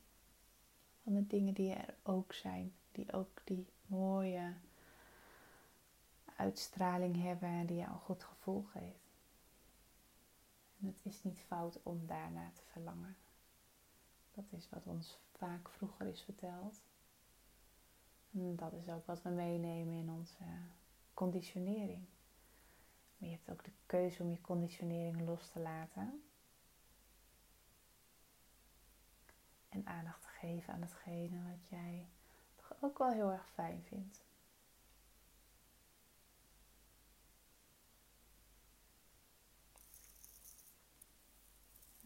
A: van de dingen die er ook zijn. Die ook die mooie uitstraling hebben die jou een goed gevoel geeft. En het is niet fout om daarna te verlangen. Dat is wat ons vaak vroeger is verteld. En dat is ook wat we meenemen in onze conditionering. Maar je hebt ook de keuze om je conditionering los te laten. En aandacht te geven aan hetgene wat jij ook wel heel erg fijn vindt.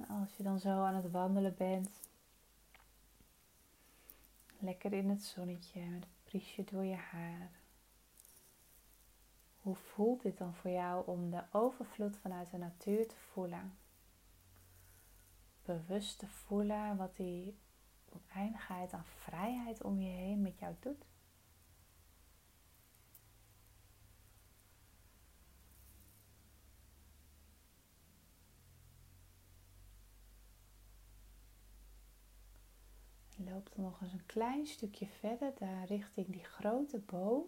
A: als je dan zo aan het wandelen bent, lekker in het zonnetje, met een priesje door je haar. Hoe voelt dit dan voor jou om de overvloed vanuit de natuur te voelen? Bewust te voelen wat die oneindigheid aan vrijheid om je heen met jou doet? loop dan nog eens een klein stukje verder daar richting die grote boom.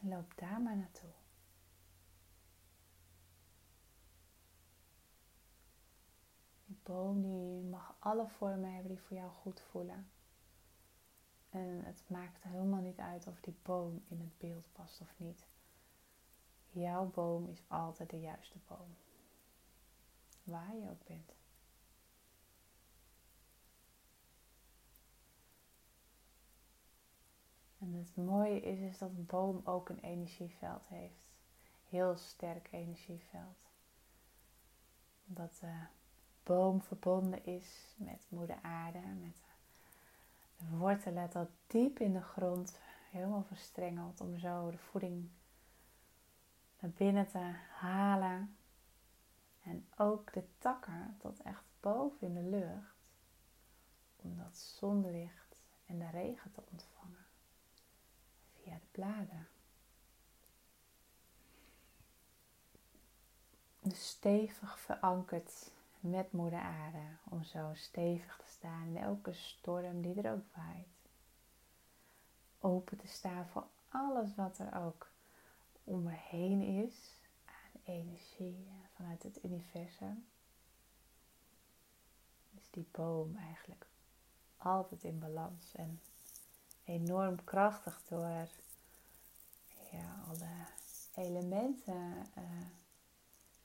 A: En loop daar maar naartoe. Boom die mag alle vormen hebben die voor jou goed voelen. En het maakt helemaal niet uit of die boom in het beeld past of niet. Jouw boom is altijd de juiste boom waar je ook bent. En het mooie is, is dat een boom ook een energieveld heeft. Heel sterk energieveld. Dat de boom verbonden is met moeder aarde, met de wortelen dat diep in de grond helemaal verstrengeld om zo de voeding naar binnen te halen en ook de takken tot echt boven in de lucht. Om dat zonlicht en de regen te ontvangen. Via de bladeren. Dus stevig verankerd met moeder aarde. Om zo stevig te staan in elke storm die er ook waait. Open te staan voor alles wat er ook om me heen is energie vanuit het universum, is die boom eigenlijk altijd in balans en enorm krachtig door ja, alle elementen uh,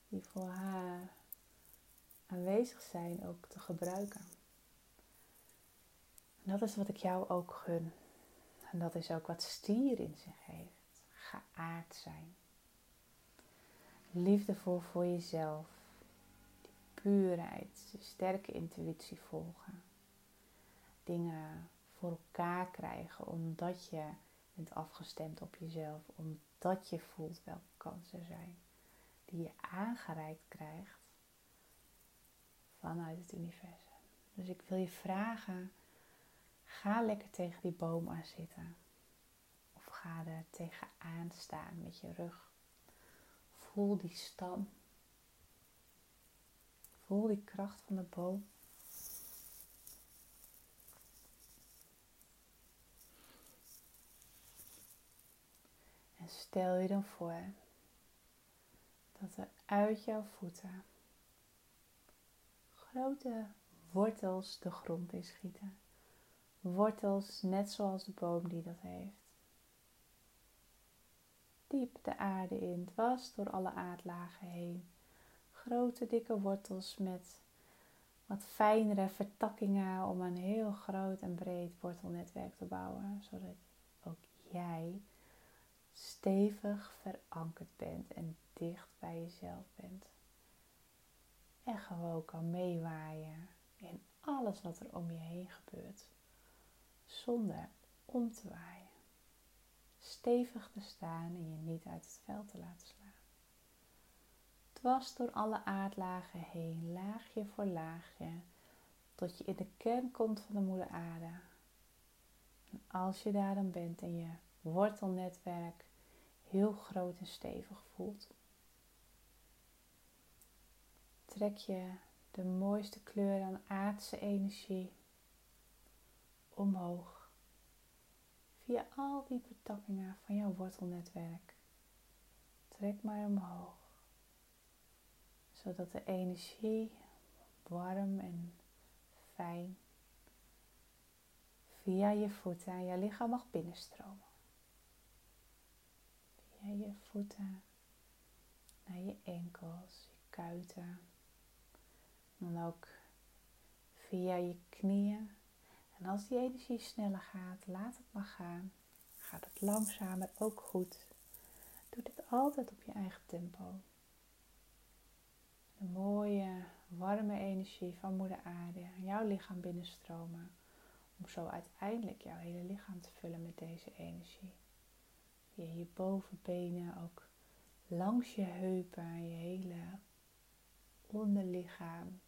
A: die voor haar aanwezig zijn ook te gebruiken. En dat is wat ik jou ook gun. En dat is ook wat stier in zich heeft. Geaard zijn liefdevol voor jezelf. Die puurheid, die sterke intuïtie volgen. Dingen voor elkaar krijgen omdat je bent afgestemd op jezelf. Omdat je voelt welke kansen er zijn. Die je aangereikt krijgt vanuit het universum. Dus ik wil je vragen, ga lekker tegen die boom aan zitten. Of ga er tegenaan staan met je rug Voel die stam. Voel die kracht van de boom. En stel je dan voor dat er uit jouw voeten grote wortels de grond in schieten. wortels net zoals de boom die dat heeft. Diep de aarde in, dwars door alle aardlagen heen. Grote dikke wortels met wat fijnere vertakkingen om een heel groot en breed wortelnetwerk te bouwen, zodat ook jij stevig verankerd bent en dicht bij jezelf bent. En gewoon kan meewaaien in alles wat er om je heen gebeurt, zonder om te waaien. Stevig te staan en je niet uit het veld te laten slaan. Dwars door alle aardlagen heen, laagje voor laagje, tot je in de kern komt van de moeder aarde. En als je daar dan bent en je wortelnetwerk heel groot en stevig voelt, trek je de mooiste kleur aan aardse energie omhoog via al die betakkingen van jouw wortelnetwerk. Trek maar omhoog, zodat de energie warm en fijn via je voeten en je lichaam mag binnenstromen. Via je voeten naar je enkels, je kuiten. Dan ook via je knieën. En als die energie sneller gaat, laat het maar gaan. Gaat het langzamer ook goed. Doe dit altijd op je eigen tempo. De mooie, warme energie van Moeder Aarde jouw lichaam binnenstromen. Om zo uiteindelijk jouw hele lichaam te vullen met deze energie. Via je bovenbenen ook langs je heupen, je hele onderlichaam.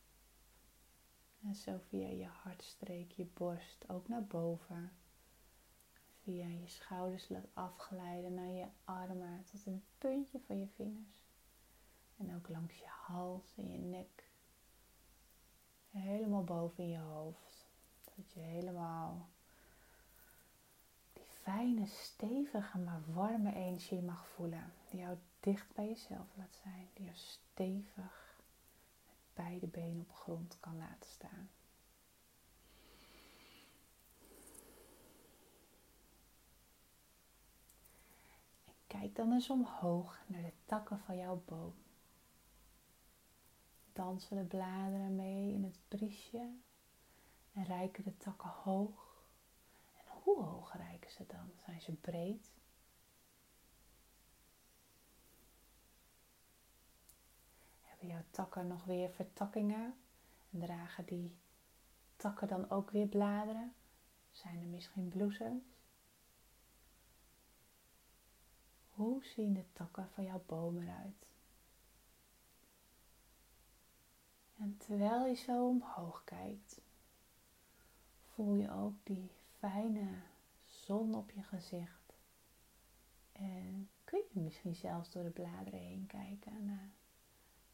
A: En zo via je hartstreek, je borst ook naar boven. Via je schouders laat afglijden naar je armen tot het puntje van je vingers. En ook langs je hals en je nek. helemaal boven je hoofd. Dat je helemaal die fijne, stevige, maar warme energie mag voelen. Die jou dicht bij jezelf laat zijn. Die jou stevig beide benen op grond kan laten staan. En kijk dan eens omhoog naar de takken van jouw boom. Dansen de bladeren mee in het briesje en reiken de takken hoog. En hoe hoog reiken ze dan? Zijn ze breed? Jouw takken nog weer vertakkingen en dragen die takken dan ook weer bladeren? Zijn er misschien bloesems? Hoe zien de takken van jouw boom eruit? En terwijl je zo omhoog kijkt, voel je ook die fijne zon op je gezicht. En kun je misschien zelfs door de bladeren heen kijken naar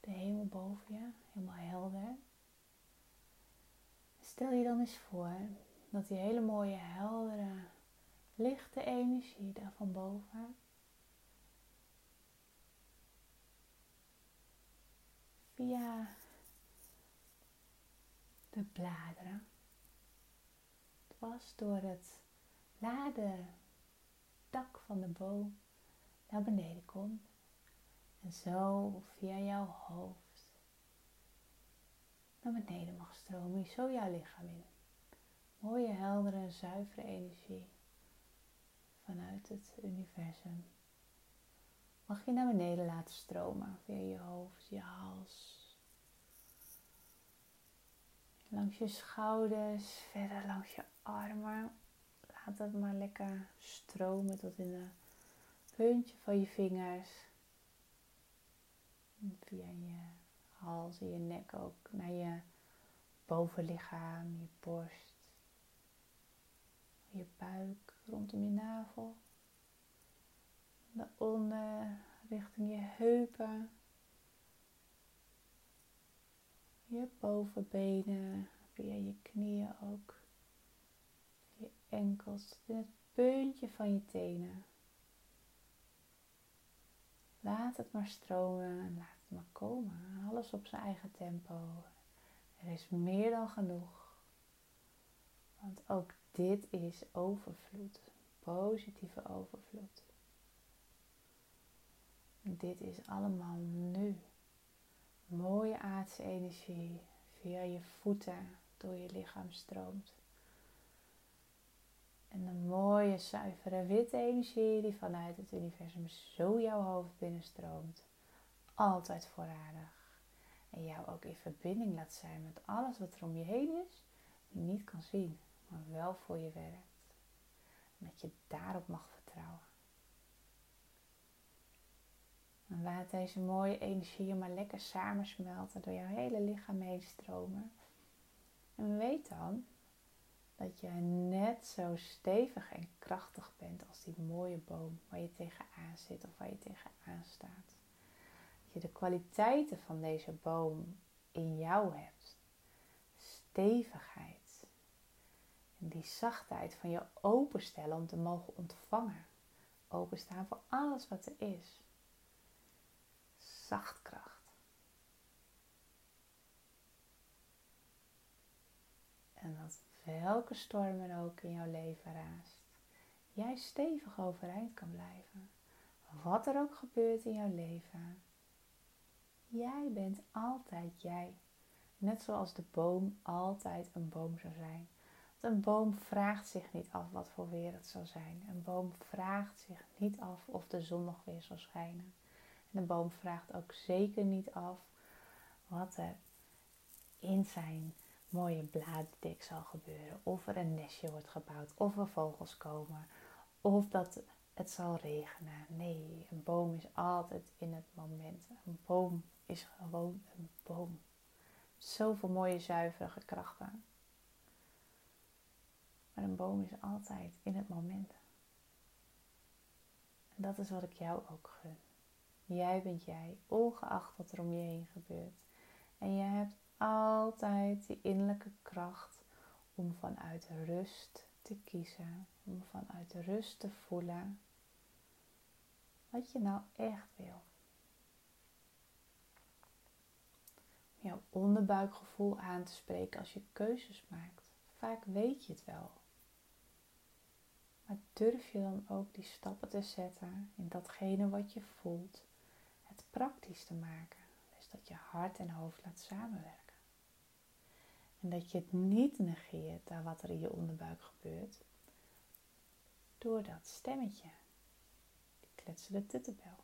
A: de hemel boven je, helemaal helder. Stel je dan eens voor dat die hele mooie, heldere, lichte energie daar van boven via de bladeren dwars door het lade dak van de boom naar beneden komt en zo via jouw hoofd naar beneden mag stromen. Zo jouw lichaam in. Mooie, heldere, zuivere energie vanuit het universum. Mag je naar beneden laten stromen via je hoofd, je hals. Langs je schouders, verder langs je armen. Laat het maar lekker stromen tot in de puntje van je vingers via je hals en je nek ook naar je bovenlichaam, je borst, je buik, rondom je navel. Daaronder richting je heupen, je bovenbenen, via je knieën ook, je enkels, het puntje van je tenen. Laat het maar stromen en laat het maar komen. Alles op zijn eigen tempo. Er is meer dan genoeg. Want ook dit is overvloed, positieve overvloed. Dit is allemaal nu. Mooie aardse energie via je voeten door je lichaam stroomt. En een mooie, zuivere, witte energie die vanuit het universum zo jouw hoofd binnenstroomt. Altijd voorradig. En jou ook in verbinding laat zijn met alles wat er om je heen is, die je niet kan zien, maar wel voor je werkt. En dat je daarop mag vertrouwen. En laat deze mooie energieën maar lekker samensmelten door jouw hele lichaam heen stromen. En weet dan dat je net zo stevig en krachtig bent als die mooie boom waar je tegenaan zit of waar je tegenaan staat. Dat je de kwaliteiten van deze boom in jou hebt. Stevigheid. En die zachtheid van je openstellen om te mogen ontvangen. Openstaan voor alles wat er is. Zachtkracht. En dat welke stormen ook in jouw leven raast, jij stevig overeind kan blijven. Wat er ook gebeurt in jouw leven, jij bent altijd jij. Net zoals de boom altijd een boom zou zijn. Want een boom vraagt zich niet af wat voor weer het zal zijn. Een boom vraagt zich niet af of de zon nog weer zal schijnen. En een boom vraagt ook zeker niet af wat er in zijn mooie bladerdek zal gebeuren. Of er een nestje wordt gebouwd. Of er vogels komen. Of dat het zal regenen. Nee, een boom is altijd in het moment. Een boom is gewoon een boom. Zoveel mooie zuivere krachten. Maar een boom is altijd in het moment. En dat is wat ik jou ook gun. Jij bent jij, ongeacht wat er om je heen gebeurt. En je hebt altijd die innerlijke kracht om vanuit rust te kiezen, om vanuit rust te voelen wat je nou echt wil. Jouw onderbuikgevoel aan te spreken als je keuzes maakt. Vaak weet je het wel. Maar durf je dan ook die stappen te zetten in datgene wat je voelt, het praktisch te maken. Dus dat je hart en hoofd laat samenwerken. En dat je het niet negeert aan wat er in je onderbuik gebeurt. Door dat stemmetje. Die kletsende tuttenbel.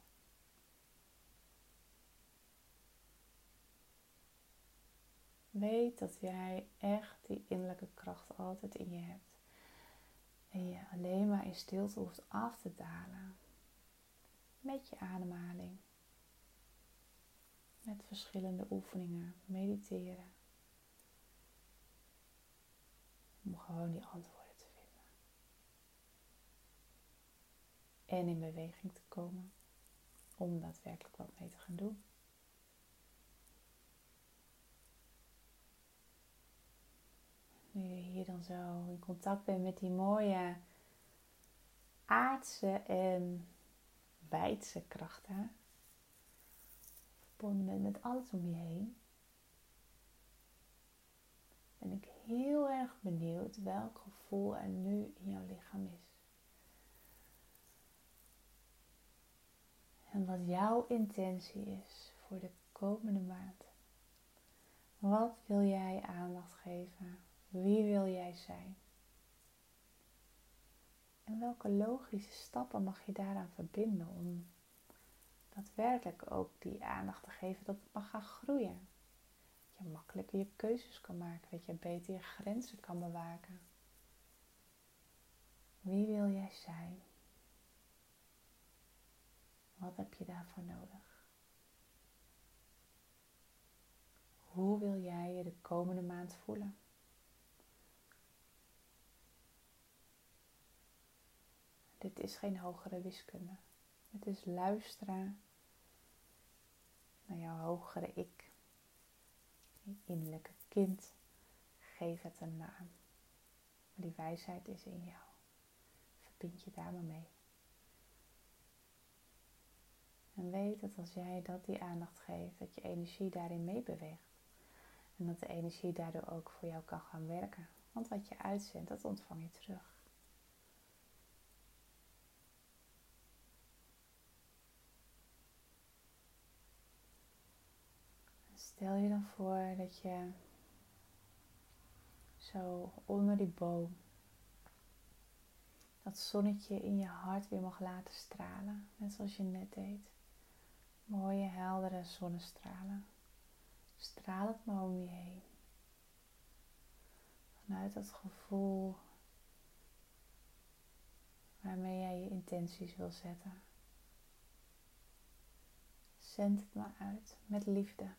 A: Weet dat jij echt die innerlijke kracht altijd in je hebt. En je alleen maar in stilte hoeft af te dalen. Met je ademhaling. Met verschillende oefeningen. Mediteren om gewoon die antwoorden te vinden. En in beweging te komen om daadwerkelijk wat mee te gaan doen. Nu je hier dan zo in contact bent met die mooie aardse en wijdse krachten, verbonden met alles om je heen, ben ik heel erg benieuwd welk gevoel er nu in jouw lichaam is. En wat jouw intentie is voor de komende maand. Wat wil jij aandacht geven? Wie wil jij zijn? En welke logische stappen mag je daaraan verbinden om daadwerkelijk ook die aandacht te geven dat het mag gaan groeien? Je makkelijker je keuzes kan maken, dat je beter je grenzen kan bewaken. Wie wil jij zijn? Wat heb je daarvoor nodig? Hoe wil jij je de komende maand voelen? Dit is geen hogere wiskunde. Het is luisteren naar jouw hogere ik innerlijke kind, geef het een naam. Maar die wijsheid is in jou. Verbind je daar maar mee. En weet dat als jij dat die aandacht geeft, dat je energie daarin meebeweegt. En dat de energie daardoor ook voor jou kan gaan werken. Want wat je uitzendt, dat ontvang je terug. Stel je dan voor dat je zo onder die boom dat zonnetje in je hart weer mag laten stralen. Net zoals je net deed. Mooie, heldere zonnestralen. Straal het maar om je heen. Vanuit dat gevoel waarmee jij je intenties wil zetten. Zend het maar uit met liefde.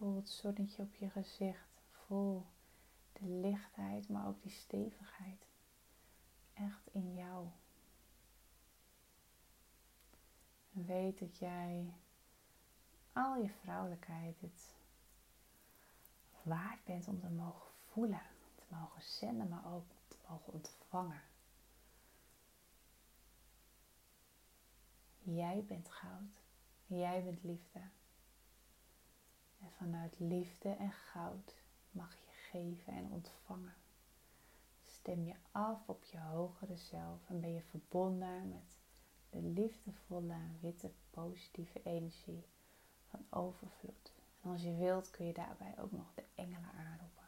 A: Voel het zonnetje op je gezicht. Voel de lichtheid, maar ook die stevigheid. Echt in jou. En weet dat jij al je vrouwelijkheid het waard bent om te mogen voelen, te mogen zenden, maar ook te mogen ontvangen. Jij bent goud. Jij bent liefde. En vanuit liefde en goud mag je geven en ontvangen. Stem je af op je hogere zelf en ben je verbonden met de liefdevolle, witte, positieve energie van overvloed. En als je wilt kun je daarbij ook nog de engelen aanroepen.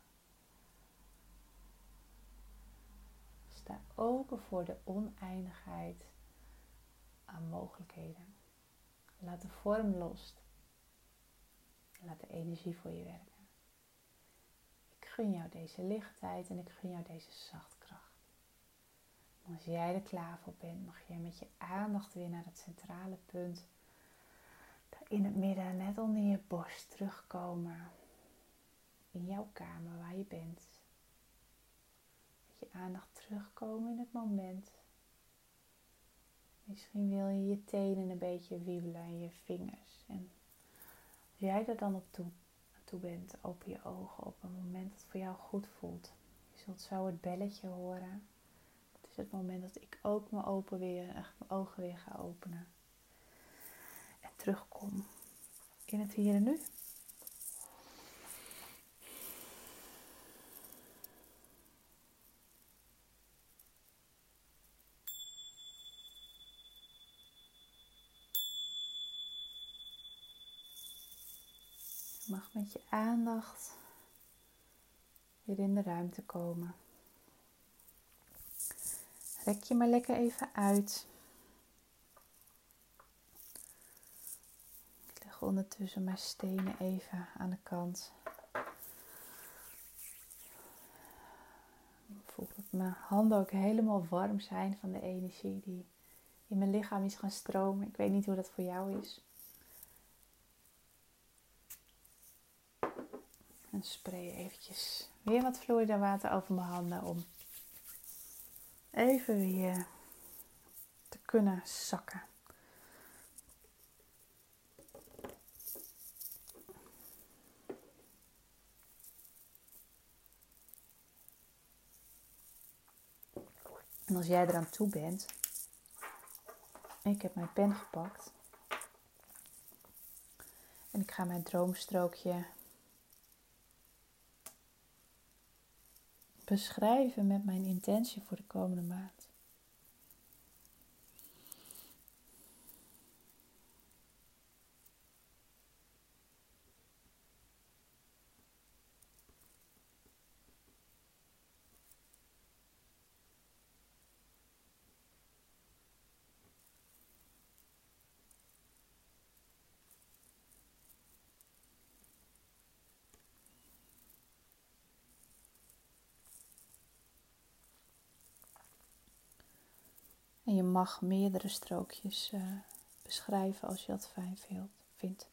A: Sta open voor de oneindigheid aan mogelijkheden. Laat de vorm los. Laat de energie voor je werken. Ik gun jou deze lichtheid en ik gun jou deze zachtkracht. En als jij er klaar voor bent, mag jij met je aandacht weer naar het centrale punt. In het midden, net onder je borst, terugkomen. In jouw kamer waar je bent. Met je aandacht terugkomen in het moment. Misschien wil je je tenen een beetje wiebelen en je vingers. En jij er dan op toe, toe bent, open je ogen op een moment dat voor jou goed voelt. Je zult zo het belletje horen. Dat is het moment dat ik ook mijn, weer, echt mijn ogen weer ga openen. En terugkom in het hier en nu. mag met je aandacht weer in de ruimte komen. Rek je maar lekker even uit. Ik leg ondertussen mijn stenen even aan de kant. Ik voel dat mijn handen ook helemaal warm zijn van de energie die in mijn lichaam is gaan stromen. Ik weet niet hoe dat voor jou is. En spray eventjes weer wat Florida water over mijn handen om even weer te kunnen zakken. En als jij eraan toe bent, ik heb mijn pen gepakt en ik ga mijn droomstrookje beschrijven met mijn intentie voor de komende maand. En je mag meerdere strookjes uh, beschrijven als je dat fijn vindt.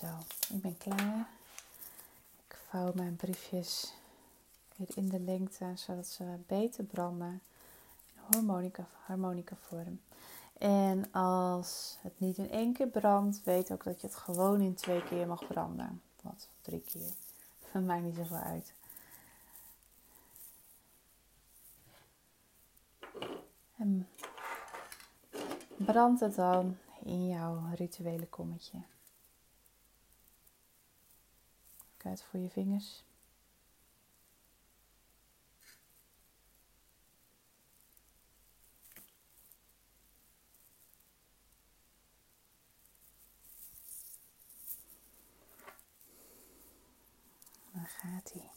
A: Zo, ik ben klaar. Ik vouw mijn briefjes weer in de lengte, zodat ze beter branden. Harmonica, harmonica vorm. En als het niet in één keer brandt, weet ook dat je het gewoon in twee keer mag branden. Wat, drie keer. (laughs) Van mij niet zoveel uit. En brand het dan in jouw rituele kommetje. Kijk voor je vingers. Dan gaat hij.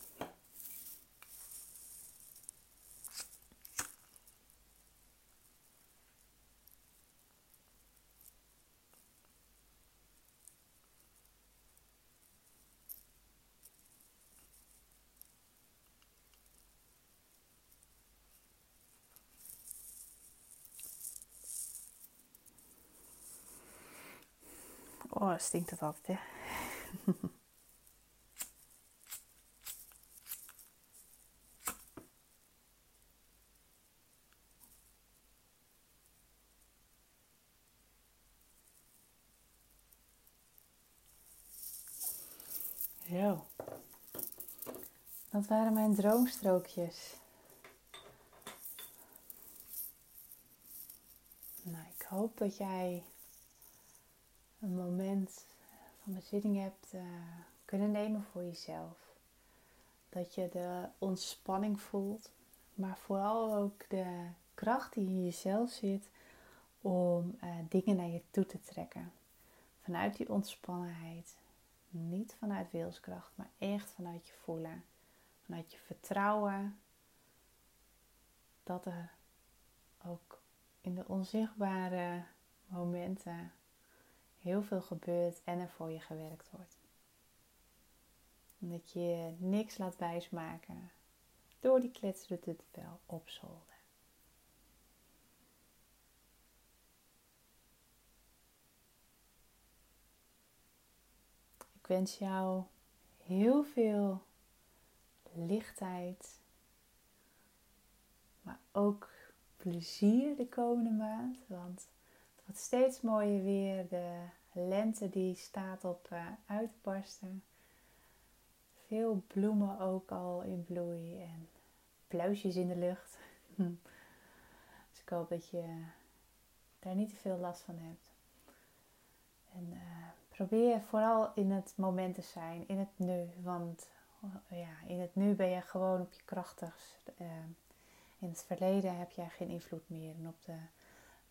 A: Oh, stinkt het altijd, hè? (laughs) Zo. Dat waren mijn droomstrookjes. Nou, ik hoop dat jij een moment van bezinning hebt uh, kunnen nemen voor jezelf. Dat je de ontspanning voelt, maar vooral ook de kracht die in jezelf zit om uh, dingen naar je toe te trekken. Vanuit die ontspannenheid, niet vanuit wilskracht, maar echt vanuit je voelen. Vanuit je vertrouwen dat er ook in de onzichtbare momenten heel veel gebeurt en er voor je gewerkt wordt. En dat je niks laat wijsmaken door die kletsende wel opzolden. Ik wens jou heel veel lichtheid, maar ook plezier de komende maand. Want wordt steeds mooier weer. De lente die staat op uh, uitbarsten. Veel bloemen ook al in bloei en pluisjes in de lucht. (laughs) dus ik hoop dat je daar niet te veel last van hebt. En uh, probeer vooral in het moment te zijn, in het nu. Want ja, in het nu ben je gewoon op je krachtigst. In het verleden heb jij geen invloed meer. En op de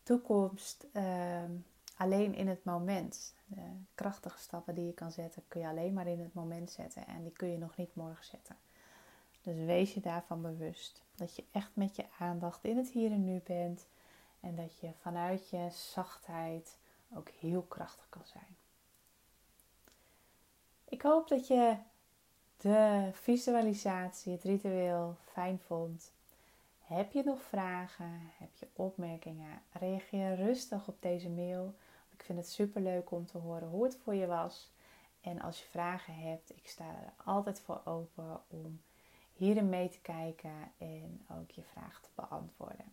A: toekomst ehm, alleen in het moment. De krachtige stappen die je kan zetten, kun je alleen maar in het moment zetten. En die kun je nog niet morgen zetten. Dus wees je daarvan bewust. Dat je echt met je aandacht in het hier en nu bent. En dat je vanuit je zachtheid ook heel krachtig kan zijn. Ik hoop dat je de visualisatie, het ritueel fijn vond. Heb je nog vragen? Heb je opmerkingen? Reageer rustig op deze mail. Ik vind het super leuk om te horen hoe het voor je was. En als je vragen hebt, ik sta er altijd voor open om hierin mee te kijken en ook je vraag te beantwoorden.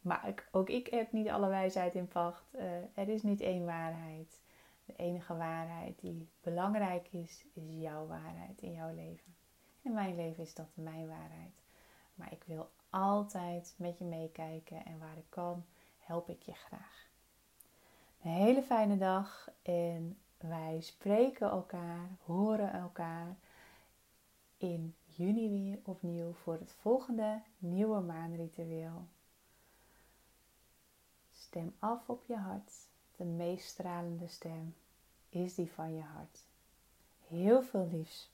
A: Maar ook ik heb niet alle wijsheid in pacht. Uh, er is niet één waarheid. De enige waarheid die belangrijk is, is jouw waarheid in jouw leven. In mijn leven is dat mijn waarheid. Maar ik wil altijd met je meekijken en waar ik kan, help ik je graag. Een hele fijne dag en wij spreken elkaar, horen elkaar in juni weer opnieuw voor het volgende nieuwe maanritueel. Stem af op je hart. De meest stralende stem is die van je hart. Heel veel liefs.